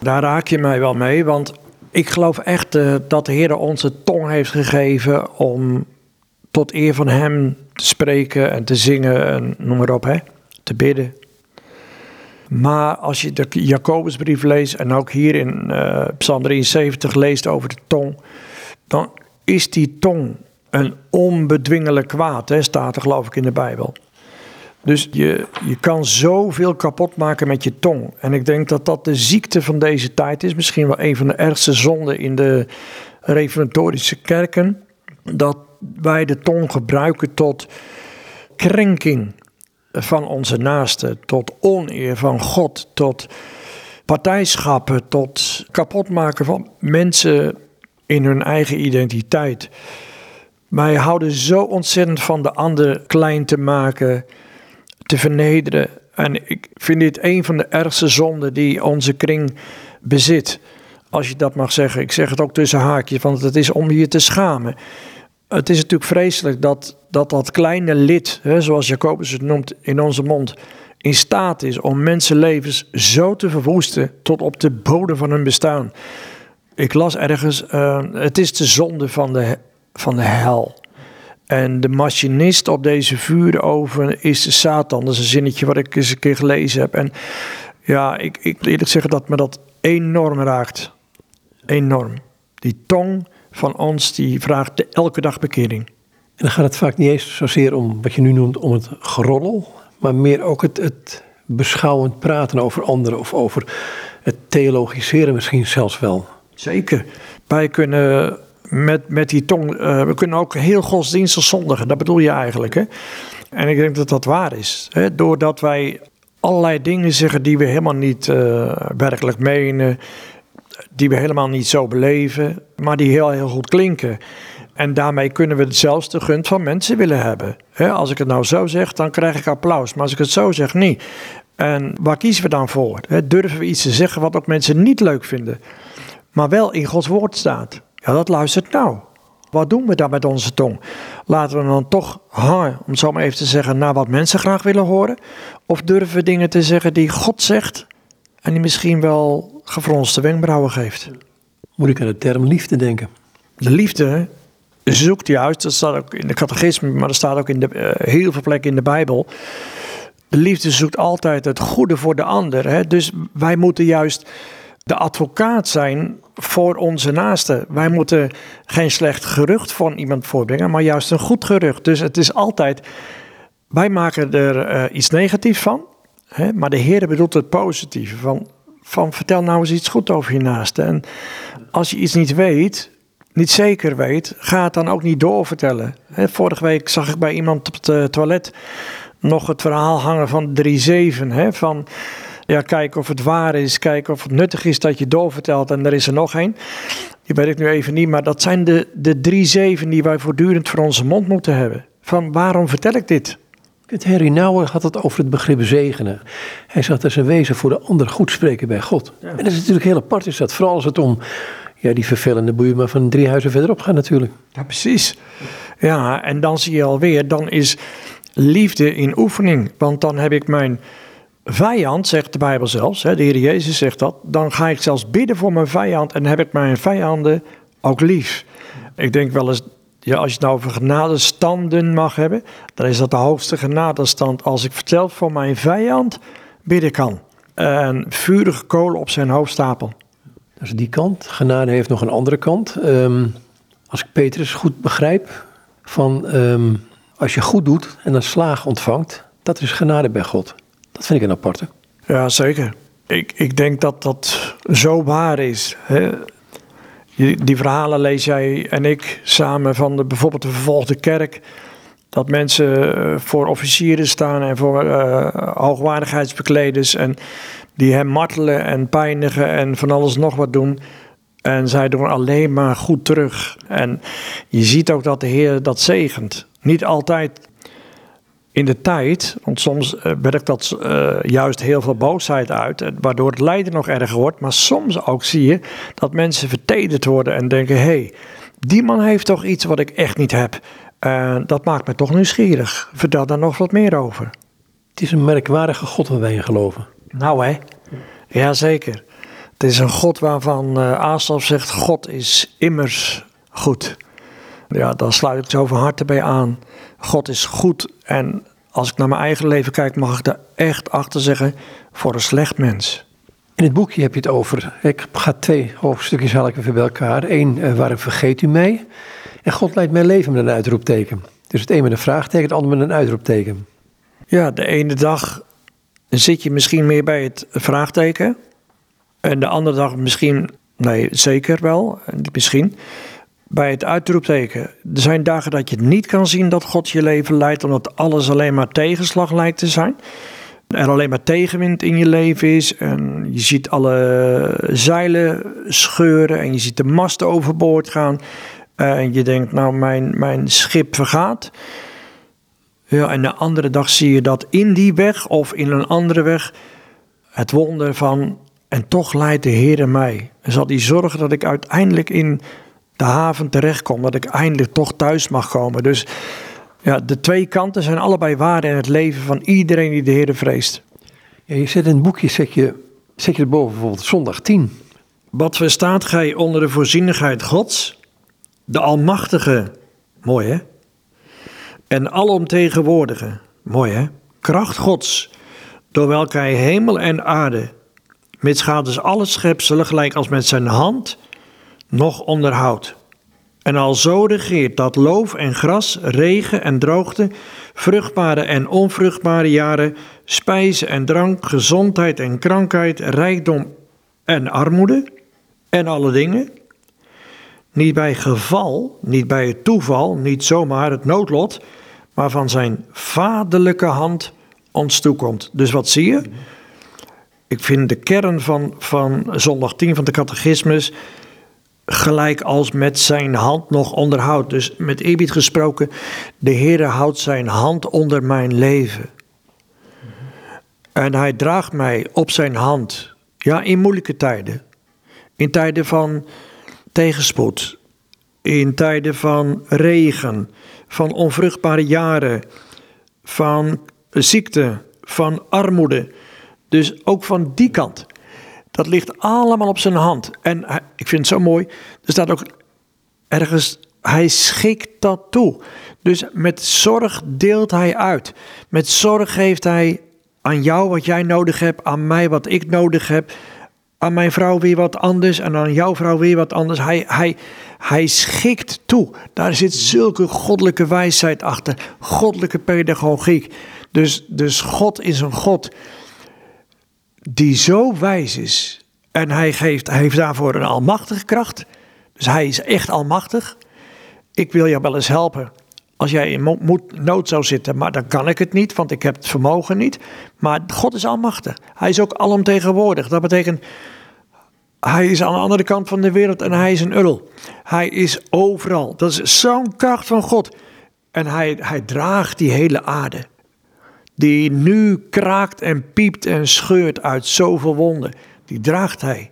Daar raak je mij wel mee, want ik geloof echt uh, dat de Heer onze tong heeft gegeven om tot eer van Hem te spreken en te zingen en noem maar op, hè, te bidden. Maar als je de Jacobusbrief leest en ook hier in uh, Psalm 73 leest over de tong, dan is die tong een onbedwingelijk kwaad, hè, staat er geloof ik in de Bijbel. Dus je, je kan zoveel kapot maken met je tong. En ik denk dat dat de ziekte van deze tijd is. Misschien wel een van de ergste zonden in de reformatorische kerken. Dat wij de tong gebruiken tot krenking van onze naasten, tot oneer van God, tot partijschappen, tot kapotmaken van mensen in hun eigen identiteit. Wij houden zo ontzettend van de ander klein te maken, te vernederen. En ik vind dit een van de ergste zonden die onze kring bezit. Als je dat mag zeggen. Ik zeg het ook tussen haakjes, want het is om je te schamen het is natuurlijk vreselijk dat dat, dat kleine lid, hè, zoals Jacobus het noemt in onze mond, in staat is om mensenlevens zo te verwoesten tot op de bodem van hun bestaan. Ik las ergens, uh, het is de zonde van de, van de hel. En de machinist op deze vuuroven is de Satan. Dat is een zinnetje wat ik eens een keer gelezen heb. En ja, ik, ik eerlijk zeggen dat me dat enorm raakt. Enorm. Die tong van ons die vraagt elke dag bekering. En dan gaat het vaak niet eens zozeer om wat je nu noemt om het geroddel, maar meer ook het, het beschouwend praten over anderen of over het theologiseren misschien zelfs wel. Zeker. Wij kunnen met, met die tong, uh, we kunnen ook heel godsdienstig zondigen, dat bedoel je eigenlijk. Hè? En ik denk dat dat waar is. Hè? Doordat wij allerlei dingen zeggen die we helemaal niet uh, werkelijk menen, die we helemaal niet zo beleven, maar die heel, heel goed klinken. En daarmee kunnen we zelfs de gunst van mensen willen hebben. als ik het nou zo zeg, dan krijg ik applaus. Maar als ik het zo zeg, niet. En waar kiezen we dan voor? durven we iets te zeggen wat ook mensen niet leuk vinden, maar wel in Gods woord staat? Ja, dat luistert nou. Wat doen we dan met onze tong? Laten we dan toch hangen, om zo maar even te zeggen, naar wat mensen graag willen horen? Of durven we dingen te zeggen die God zegt en die misschien wel gefronste wenkbrauwen geeft. Moet ik aan de term liefde denken? De liefde zoekt juist, dat staat ook in de catechisme, maar dat staat ook in de, uh, heel veel plekken in de Bijbel. De liefde zoekt altijd het goede voor de ander. Hè? Dus wij moeten juist de advocaat zijn voor onze naasten. Wij moeten geen slecht gerucht van iemand voorbrengen, maar juist een goed gerucht. Dus het is altijd, wij maken er uh, iets negatiefs van, hè? maar de Heer bedoelt het positieve. Van van vertel nou eens iets goed over je naaste. En als je iets niet weet, niet zeker weet, ga het dan ook niet doorvertellen. vorige week zag ik bij iemand op het toilet nog het verhaal hangen van 3-7. Van ja, kijk of het waar is, kijk of het nuttig is dat je doorvertelt. En er is er nog één. Die weet ik nu even niet, maar dat zijn de, de drie zeven die wij voortdurend voor onze mond moeten hebben. Van waarom vertel ik dit? Het Harry Nouwen had het over het begrip zegenen. Hij zat als een wezen voor de ander goed spreken bij God. En dat is natuurlijk heel apart is dat. Vooral als het om ja, die vervelende buurman van drie huizen verderop gaat natuurlijk. Ja, precies. Ja, en dan zie je alweer, dan is liefde in oefening. Want dan heb ik mijn vijand, zegt de Bijbel zelfs, hè, de Heer Jezus zegt dat. Dan ga ik zelfs bidden voor mijn vijand en heb ik mijn vijanden ook lief. Ik denk wel eens ja, als je het nou over genadestanden mag hebben, dan is dat de hoogste genadestand als ik vertel voor mijn vijand bidden kan. En vurige kolen op zijn hoofd stapel. Dat is die kant. Genade heeft nog een andere kant. Ehm, als ik Petrus goed begrijp, van ehm, als je goed doet en een slaag ontvangt, dat is genade bij God. Dat vind ik een aparte. Ja, zeker. Ik, ik denk dat dat zo waar is. Hè? Die, verhalen lees jij en ik samen van de, bijvoorbeeld de vervolgde kerk. Dat mensen eh, voor officieren staan en voor uh, hoogwaardigheidsbekleders. En die hem martelen en pijnigen en van alles nog wat doen. En zij doen alleen maar goed terug. En je ziet ook dat de Heer dat zegent. Niet altijd in de tijd, want soms uh, werkt dat uh, juist heel veel boosheid uit, waardoor het lijden nog erger wordt. Maar soms ook zie je dat mensen vertederd worden en denken: hé, hey, die man heeft toch iets wat ik echt niet heb. Uh, dat maakt me toch nieuwsgierig. Vertel daar nog wat meer over. Het is een merkwaardige God waar wij in geloven. Nou hè, jazeker. Het is een God waarvan uh, Asaf zegt: God is immers goed. Ja, daar sluit ik zo van harte bij aan. God is goed. En als ik naar mijn eigen leven kijk, mag ik daar echt achter zeggen: voor een slecht mens. In het boekje heb je het over. Ik ga twee hoofdstukjes haal ik even bij elkaar. Eén, uh, waarom vergeet u mij? En God leidt mijn leven met een uitroepteken. Dus het een met een vraagteken, het ander met een uitroepteken. Ja, de ene dag zit je misschien meer bij het vraagteken. En de andere dag misschien, nee, zeker wel, misschien, bij het uitroepteken. Er zijn dagen dat je niet kan zien dat God je leven leidt, omdat alles alleen maar tegenslag lijkt te zijn. Er alleen maar tegenwind in je leven is. En je ziet alle zeilen scheuren en je ziet de masten overboord gaan. En je denkt, nou, mijn, mijn schip vergaat. Ja, en de andere dag zie je dat in die weg of in een andere weg het wonder van en toch leidt de Heer mij. En zal hij zorgen dat ik uiteindelijk in de haven terechtkom. Dat ik eindelijk toch thuis mag komen. Dus ja, de twee kanten zijn allebei waar in het leven van iedereen die de Heer vreest. Ja, je zet in het boekje, zet je, zet je erboven bijvoorbeeld zondag 10. Wat verstaat gij onder de voorzienigheid Gods? De Almachtige, mooi hè? En alomtegenwoordige, mooi hè? Kracht Gods, door welke hij hemel en aarde mits gaat dus alle schepselen gelijk als met zijn hand nog onderhoudt. En al zo regeert dat loof en gras, regen en droogte, vruchtbare en onvruchtbare jaren, spijze en drank, gezondheid en krankheid, rijkdom en armoede en alle dingen. Niet bij geval, niet bij het toeval, niet zomaar het noodlot, maar van zijn vaderlijke hand ons toekomt. Dus wat zie je? Ik vind de kern van, van zondag 10 van de catechismus gelijk als met zijn hand nog onderhoudt. Dus met eerbied gesproken, de Heere houdt zijn hand onder mijn leven. En hij draagt mij op zijn hand. Ja, in moeilijke tijden. In tijden van tegenspoed. In tijden van regen. Van onvruchtbare jaren. Van ziekte. Van armoede. Dus ook van die kant. Dat ligt allemaal op zijn hand. En ik vind het zo mooi. Er staat ook ergens, hij schikt dat toe. Dus met zorg deelt hij uit. Met zorg geeft hij aan jou wat jij nodig hebt, aan mij wat ik nodig heb, aan mijn vrouw weer wat anders en aan jouw vrouw weer wat anders. Hij, hij, hij schikt toe. Daar zit zulke goddelijke wijsheid achter, goddelijke pedagogiek. Dus, dus God is een God die zo wijs is. En hij, geeft, hij heeft daarvoor een almachtige kracht. Dus hij is echt almachtig. Ik wil jou wel eens helpen. Als jij in nood zou zitten, maar dan kan ik het niet, want ik heb het vermogen niet. Maar God is almachtig. Hij is ook alomtegenwoordig. Dat betekent, hij is aan de andere kant van de wereld en hij is een url. Hij is overal. Dat is zo'n kracht van God. En hij, hij draagt die hele aarde die nu kraakt en piept en scheurt uit zoveel wonden, die draagt hij.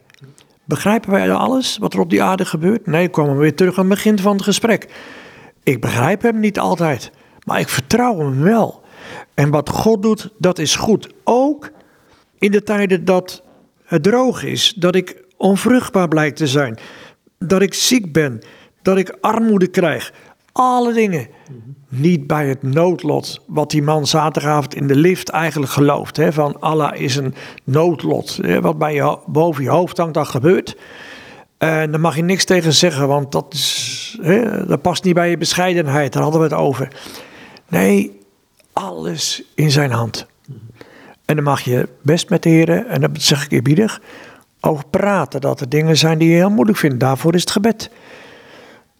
Begrijpen wij alles wat er op die aarde gebeurt? Nee, ik kwam weer terug aan het begin van het gesprek. Ik begrijp hem niet altijd, maar ik vertrouw hem wel. En wat God doet, dat is goed. Ook in de tijden dat het droog is, dat ik onvruchtbaar blijkt te zijn, dat ik ziek ben, dat ik armoede krijg. Alle dingen niet bij het noodlot wat die man zaterdagavond in de lift eigenlijk gelooft. Hè, van Allah is een noodlot. Hè, wat bij je, boven je hoofd hangt, dat gebeurt. En daar mag je niks tegen zeggen, want dat, is, hè, dat past niet bij je bescheidenheid. Daar hadden we het over. Nee, alles in zijn hand. En dan mag je best met de heren, en dat zeg ik eerbiedig, over praten. Dat er dingen zijn die je heel moeilijk vindt. Daarvoor is het gebed.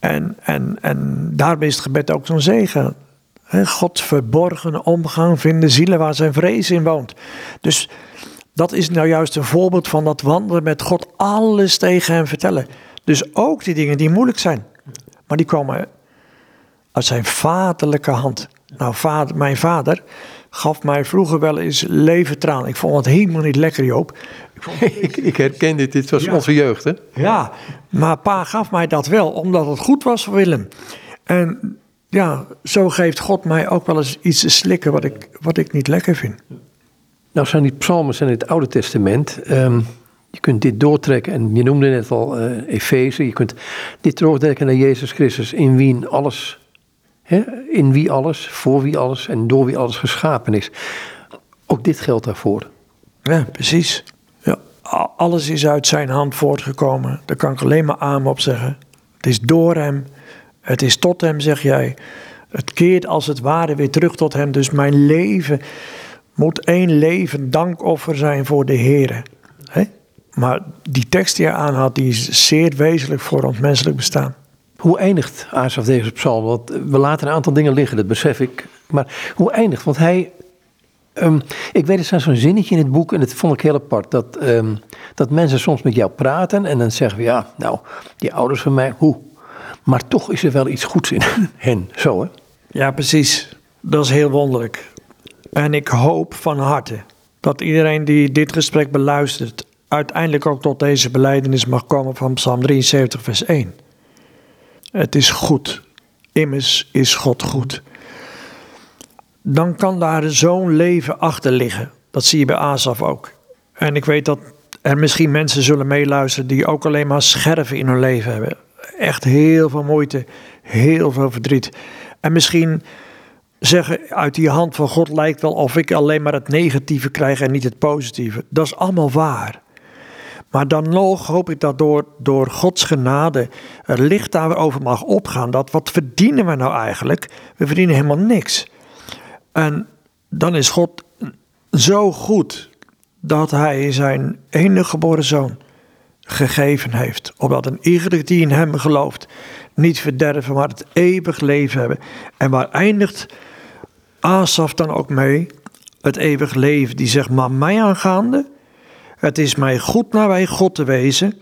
En, en, en daarbij is het gebed ook zo'n zegen. God verborgen omgang vinden zielen waar zijn vrees in woont. Dus dat is nou juist een voorbeeld van dat wandelen met God. Alles tegen hem vertellen. Dus ook die dingen die moeilijk zijn. Maar die komen uit zijn vaderlijke hand. Nou, vader, mijn vader gaf mij vroeger wel eens leventraan. Ik vond het helemaal niet lekker, Joop. Ik, vond ik, ik herken dit, dit was onze jeugd, hè? Ja, maar pa gaf mij dat wel, omdat het goed was voor Willem. En ja, zo geeft God mij ook wel eens iets te slikken wat ik, wat ik niet lekker vind. Nou zijn die psalmen in het Oude Testament. Ehm, je kunt dit doortrekken, en je noemde net al uh, Efeze. Je kunt dit doortrekken naar Jezus Christus, in wie alles, in wie alles, voor wie alles en door wie alles geschapen is. Ook dit geldt daarvoor. Ja, precies. Ja, alles is uit zijn hand voortgekomen. Daar kan ik alleen maar aan op zeggen. Het is door hem, het is tot hem, zeg jij. Het keert als het ware weer terug tot hem. Dus mijn leven moet één leven dankoffer zijn voor de Heer. Maar die tekst die je aanhaalt, die is zeer wezenlijk voor ons menselijk bestaan. Hoe eindigt Asaf deze psalm? Want we laten een aantal dingen liggen, dat besef ik. Maar hoe eindigt? Want hij. Um, ik weet, er staat zo'n zinnetje in het boek, en dat vond ik heel apart. Dat, um, dat mensen soms met jou praten en dan zeggen we: Ja, nou, die ouders van mij, hoe? Maar toch is er wel iets goeds in hen, zo hè? Ja, precies. Dat is heel wonderlijk. En ik hoop van harte dat iedereen die dit gesprek beluistert, uiteindelijk ook tot deze beleidenis mag komen van Psalm 73, vers 1. Het is goed. Immers is God goed. Dan kan daar zo'n leven achter liggen. Dat zie je bij Asaf ook. En ik weet dat er misschien mensen zullen meeluisteren die ook alleen maar scherven in hun leven hebben. Echt heel veel moeite, heel veel verdriet. En misschien zeggen uit die hand van God lijkt wel of ik alleen maar het negatieve krijg en niet het positieve. Dat is allemaal waar. Maar dan nog hoop ik dat door, door Gods genade er licht daarover mag opgaan. Dat wat verdienen we nou eigenlijk? We verdienen helemaal niks. En dan is God zo goed dat hij zijn enige geboren zoon gegeven heeft. Opdat een ieder die in hem gelooft niet verderven, maar het eeuwig leven hebben. En waar eindigt Asaf dan ook mee? Het eeuwig leven. Die zegt, maar mij aangaande, het is mij goed naar wij God te wezen.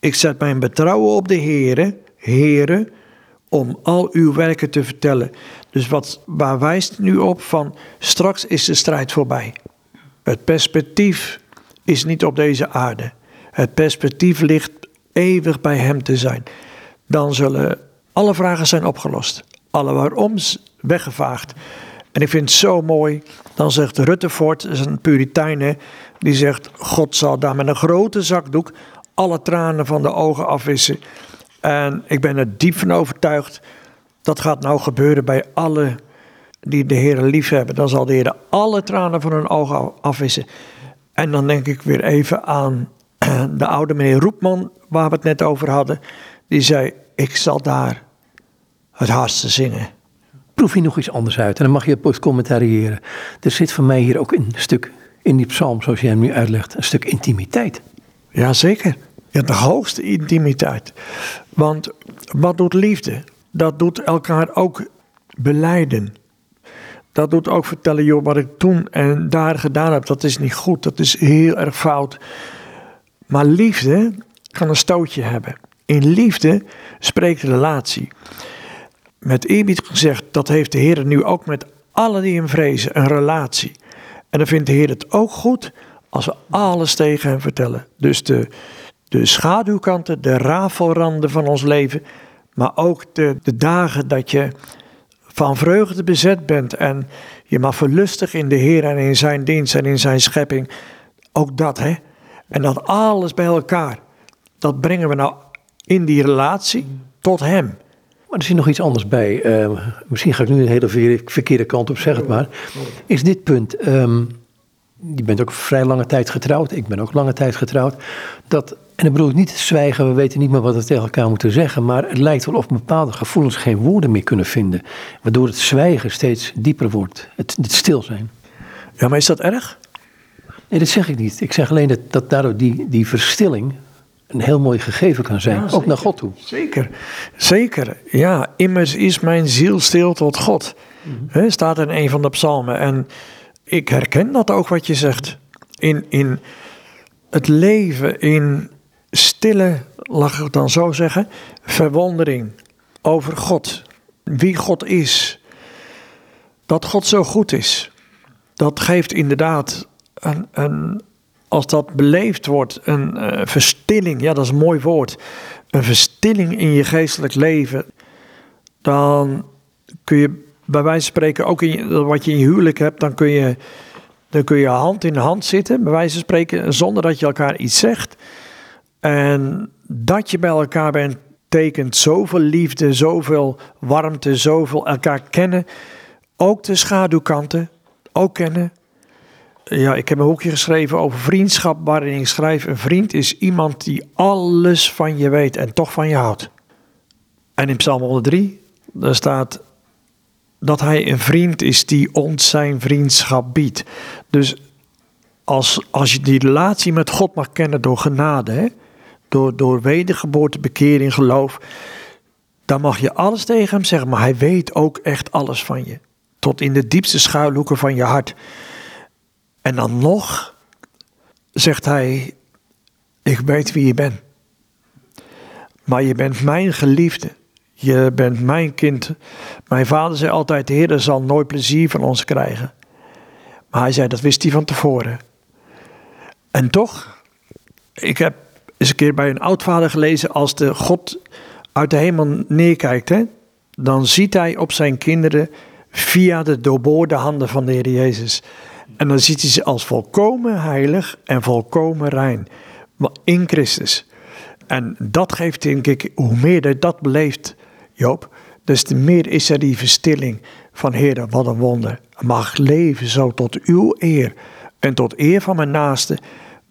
Ik zet mijn betrouwen op de Heere, Heere, om al uw werken te vertellen. Dus wat, waar wijst nu op van straks is de strijd voorbij. Het perspectief is niet op deze aarde. Het perspectief ligt eeuwig bij Hem te zijn. Dan zullen alle vragen zijn opgelost. Alle waaroms weggevaagd. En ik vind het zo mooi. Dan zegt Ruttefort, dat is een puritein, die zegt: God zal daar met een grote zakdoek alle tranen van de ogen afwissen. En ik ben er diep van overtuigd. Dat gaat nou gebeuren bij alle die de Heer lief hebben. Dan zal de Heer alle tranen van hun ogen afwissen. En dan denk ik weer even aan de oude meneer Roepman, waar we het net over hadden. Die zei: Ik zal daar het hardste zingen proef je nog iets anders uit. En dan mag je het commentariëren. Er zit voor mij hier ook een stuk in die psalm, zoals jij hem nu uitlegt, een stuk intimiteit. Jazeker. Ja, de hoogste intimiteit. Want wat doet liefde? Dat doet elkaar ook beleiden. Dat doet ook vertellen, joh, wat ik toen en daar gedaan heb, dat is niet goed, dat is heel erg fout. Maar liefde kan een stootje hebben. In liefde spreekt relatie met eerbied gezegd, dat heeft de Heer nu ook met alle die hem vrezen, een relatie. En dan vindt de Heer het ook goed als we alles tegen hem vertellen. Dus de, de schaduwkanten, de rafelranden van ons leven, maar ook de, de dagen dat je van vreugde bezet bent en je mag verlustig in de Heer en in zijn dienst en in zijn schepping. Ook dat, hè? En dat alles bij elkaar, dat brengen we nou in die relatie tot Hem. Maar er zit nog iets anders bij. Uh, misschien ga ik nu een hele verkeerde kant op, zeg het maar. Is dit punt, um, je bent ook vrij lange tijd getrouwd, ik ben ook lange tijd getrouwd. Dat, en dan bedoel ik niet zwijgen, we weten niet meer wat we tegen elkaar moeten zeggen. Maar het lijkt wel of bepaalde gevoelens geen woorden meer kunnen vinden. Waardoor het zwijgen steeds dieper wordt, het, het stil zijn. Ja, maar is dat erg? Nee, dat zeg ik niet. Ik zeg alleen dat, dat daardoor die, die verstilling een heel mooi gegeven kan zijn. Ja, ook naar God toe. Zeker, zeker. Ja, immers is mijn ziel stil tot God. Hè, staat in een van de psalmen. En ik herken dat ook wat je zegt. In, in het leven, in stille, laat ik het dan zo zeggen, verwondering over God. Wie God is. Dat God zo goed is. Dat geeft inderdaad een, een als dat beleefd wordt, een eh, verstilling, ja dat is een mooi woord, een verstilling in je geestelijk leven, dan kun je bij wijze van spreken, ook in wat je in je huwelijk hebt, dan kun je, dan kun je hand in hand zitten, bij wijze van spreken, zonder dat je elkaar iets zegt. En dat je bij elkaar bent, tekent zoveel liefde, zoveel warmte, zoveel elkaar kennen. Ook de schaduwkanten, ook kennen. Ja, ik heb een boekje geschreven over vriendschap, waarin ik schrijf: een vriend is iemand die alles van je weet en toch van je houdt. En in Psalm 103, daar staat dat hij een vriend is die ons zijn vriendschap biedt. Dus als, als je die relatie met God mag kennen door genade, hè, door, door wedergeboorte, bekering, geloof, dan mag je alles tegen hem zeggen, maar hij weet ook echt alles van je. Tot in de diepste schuilhoeken van je hart. En dan nog zegt hij: Ik weet wie je bent. Maar je bent mijn geliefde. Je bent mijn kind. Mijn vader zei altijd: De Heer zal nooit plezier van ons krijgen. Maar hij zei: Dat wist hij van tevoren. En toch, ik heb eens een keer bij een oudvader gelezen: Als de God uit de hemel neerkijkt, hè, dan ziet hij op zijn kinderen via de doorboorde handen van de Heer Jezus. En dan ziet hij ze als volkomen heilig en volkomen rein. In Christus. En dat geeft, denk ik, hoe meer je dat beleeft, Joop, des te meer is er die verstilling van Heer, wat een wonder. Mag leven zo tot uw eer en tot eer van mijn naaste.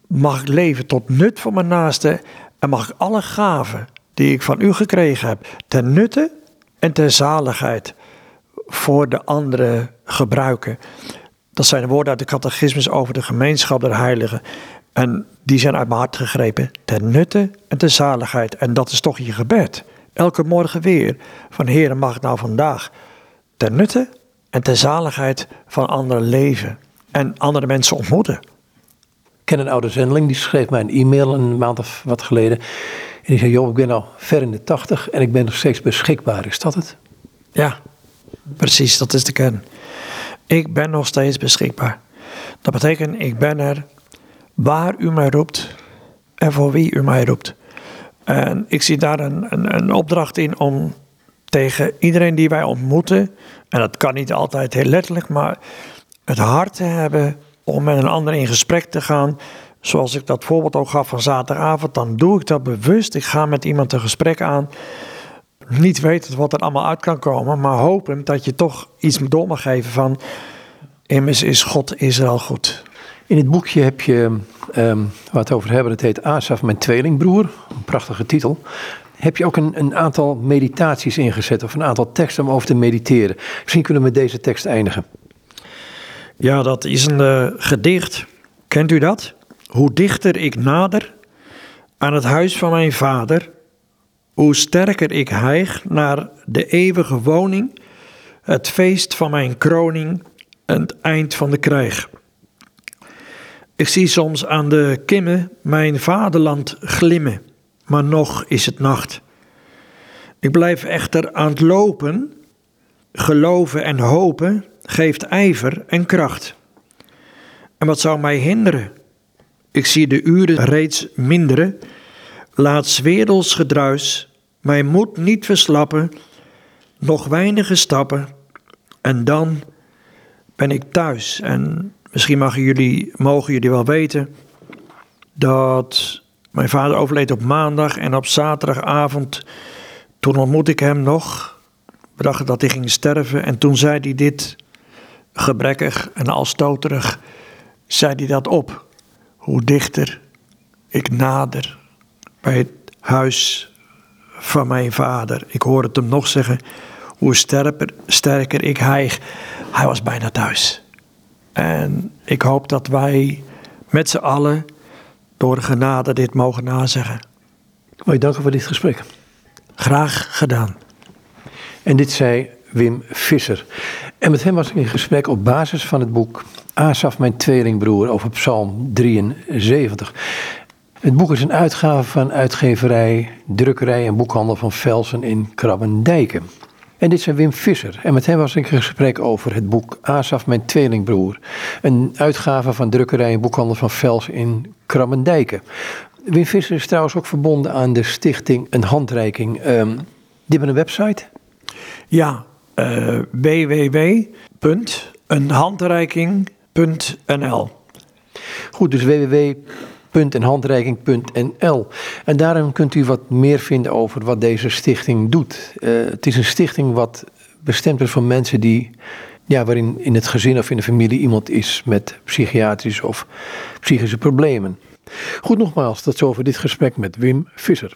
Mag leven tot nut van mijn naaste en mag alle gaven die ik van u gekregen heb, ten nutte en ter zaligheid voor de anderen gebruiken. Dat zijn de woorden uit de catechismus over de gemeenschap der heiligen. En die zijn uit mijn hart gegrepen. Ten nutte en ter zaligheid. En dat is toch je gebed. Elke morgen weer. Van Heer, mag ik nou vandaag ten nutte en ter zaligheid van anderen leven. En andere mensen ontmoeten. Ik ken een oude zendeling, die schreef mij een e-mail een maand of wat geleden. En die zei, joh, ik ben al ver in de tachtig en ik ben nog steeds beschikbaar. Is dat het? Ja, precies, dat is de kern. Ik ben nog steeds beschikbaar. Dat betekent, ik ben er waar u mij roept en voor wie u mij roept. En ik zie daar een, een, een opdracht in om tegen iedereen die wij ontmoeten, en dat kan niet altijd heel letterlijk, maar het hart te hebben om met een ander in gesprek te gaan. Zoals ik dat voorbeeld ook gaf van zaterdagavond, dan doe ik dat bewust. Ik ga met iemand een gesprek aan niet wetend wat er allemaal uit kan komen, maar hopend dat je toch iets door mag geven van, immers is God Israël goed. In het boekje heb je, waar we het over hebben, het heet Asaf, mijn tweelingbroer. Een prachtige titel. Heb je ook een, een aantal meditaties ingezet of een aantal teksten om over te mediteren? Misschien kunnen we met deze tekst eindigen. Ja, dat is een eh, gedicht. Kent u dat? Hoe dichter ik nader aan het huis van mijn vader, hoe sterker ik hijg naar de eeuwige woning, het feest van mijn kroning en het eind van de krijg. Ik zie soms aan de kimmen mijn vaderland glimmen, maar nog is het nacht. Ik blijf echter aan het lopen, geloven en hopen geeft ijver en kracht. En wat zou mij hinderen? Ik zie de uren reeds minderen, laat werelds gedruis mijn moed niet verslappen, nog weinige stappen en dan ben ik thuis. En misschien mogen jullie, mogen jullie wel weten dat mijn vader overleed op maandag en op zaterdagavond, toen ontmoette ik hem nog. We dachten dat hij ging sterven en toen zei hij dit, gebrekkig en alstoterig, zei hij dat op. Hoe dichter ik nader bij het huis van mijn vader. Ik hoor het hem nog zeggen, hoe sterker, sterker ik hijg. Hij was bijna thuis. En ik hoop dat wij met z'n allen door genade dit mogen nazeggen. Ik wil je danken voor dit gesprek. Graag gedaan. En dit zei Wim Visser. En met hem was ik in gesprek op basis van het boek Asaf, mijn tweelingbroer, over Psalm 73. Het boek is een uitgave van uitgeverij, drukkerij en boekhandel van Velsen in Krabbendijken. En dit is Wim Visser. En met hem was ik in gesprek over het boek Asaf, mijn tweelingbroer. Een uitgave van drukkerij en boekhandel van Velsen in Krabbendijken. Wim Visser is trouwens ook verbonden aan de stichting Een Handreiking. Um, die hebben een website? Ja, uh, www.eenhandreiking.nl Goed, dus www.eenhandreiking.nl En daarin kunt u wat meer vinden over wat deze stichting doet. Uh, het is een stichting wat bestemd is voor mensen die, ja, waarin in het gezin of in de familie iemand is met psychiatrische of psychische problemen. Goed nogmaals, tot zover dit gesprek met Wim Visser.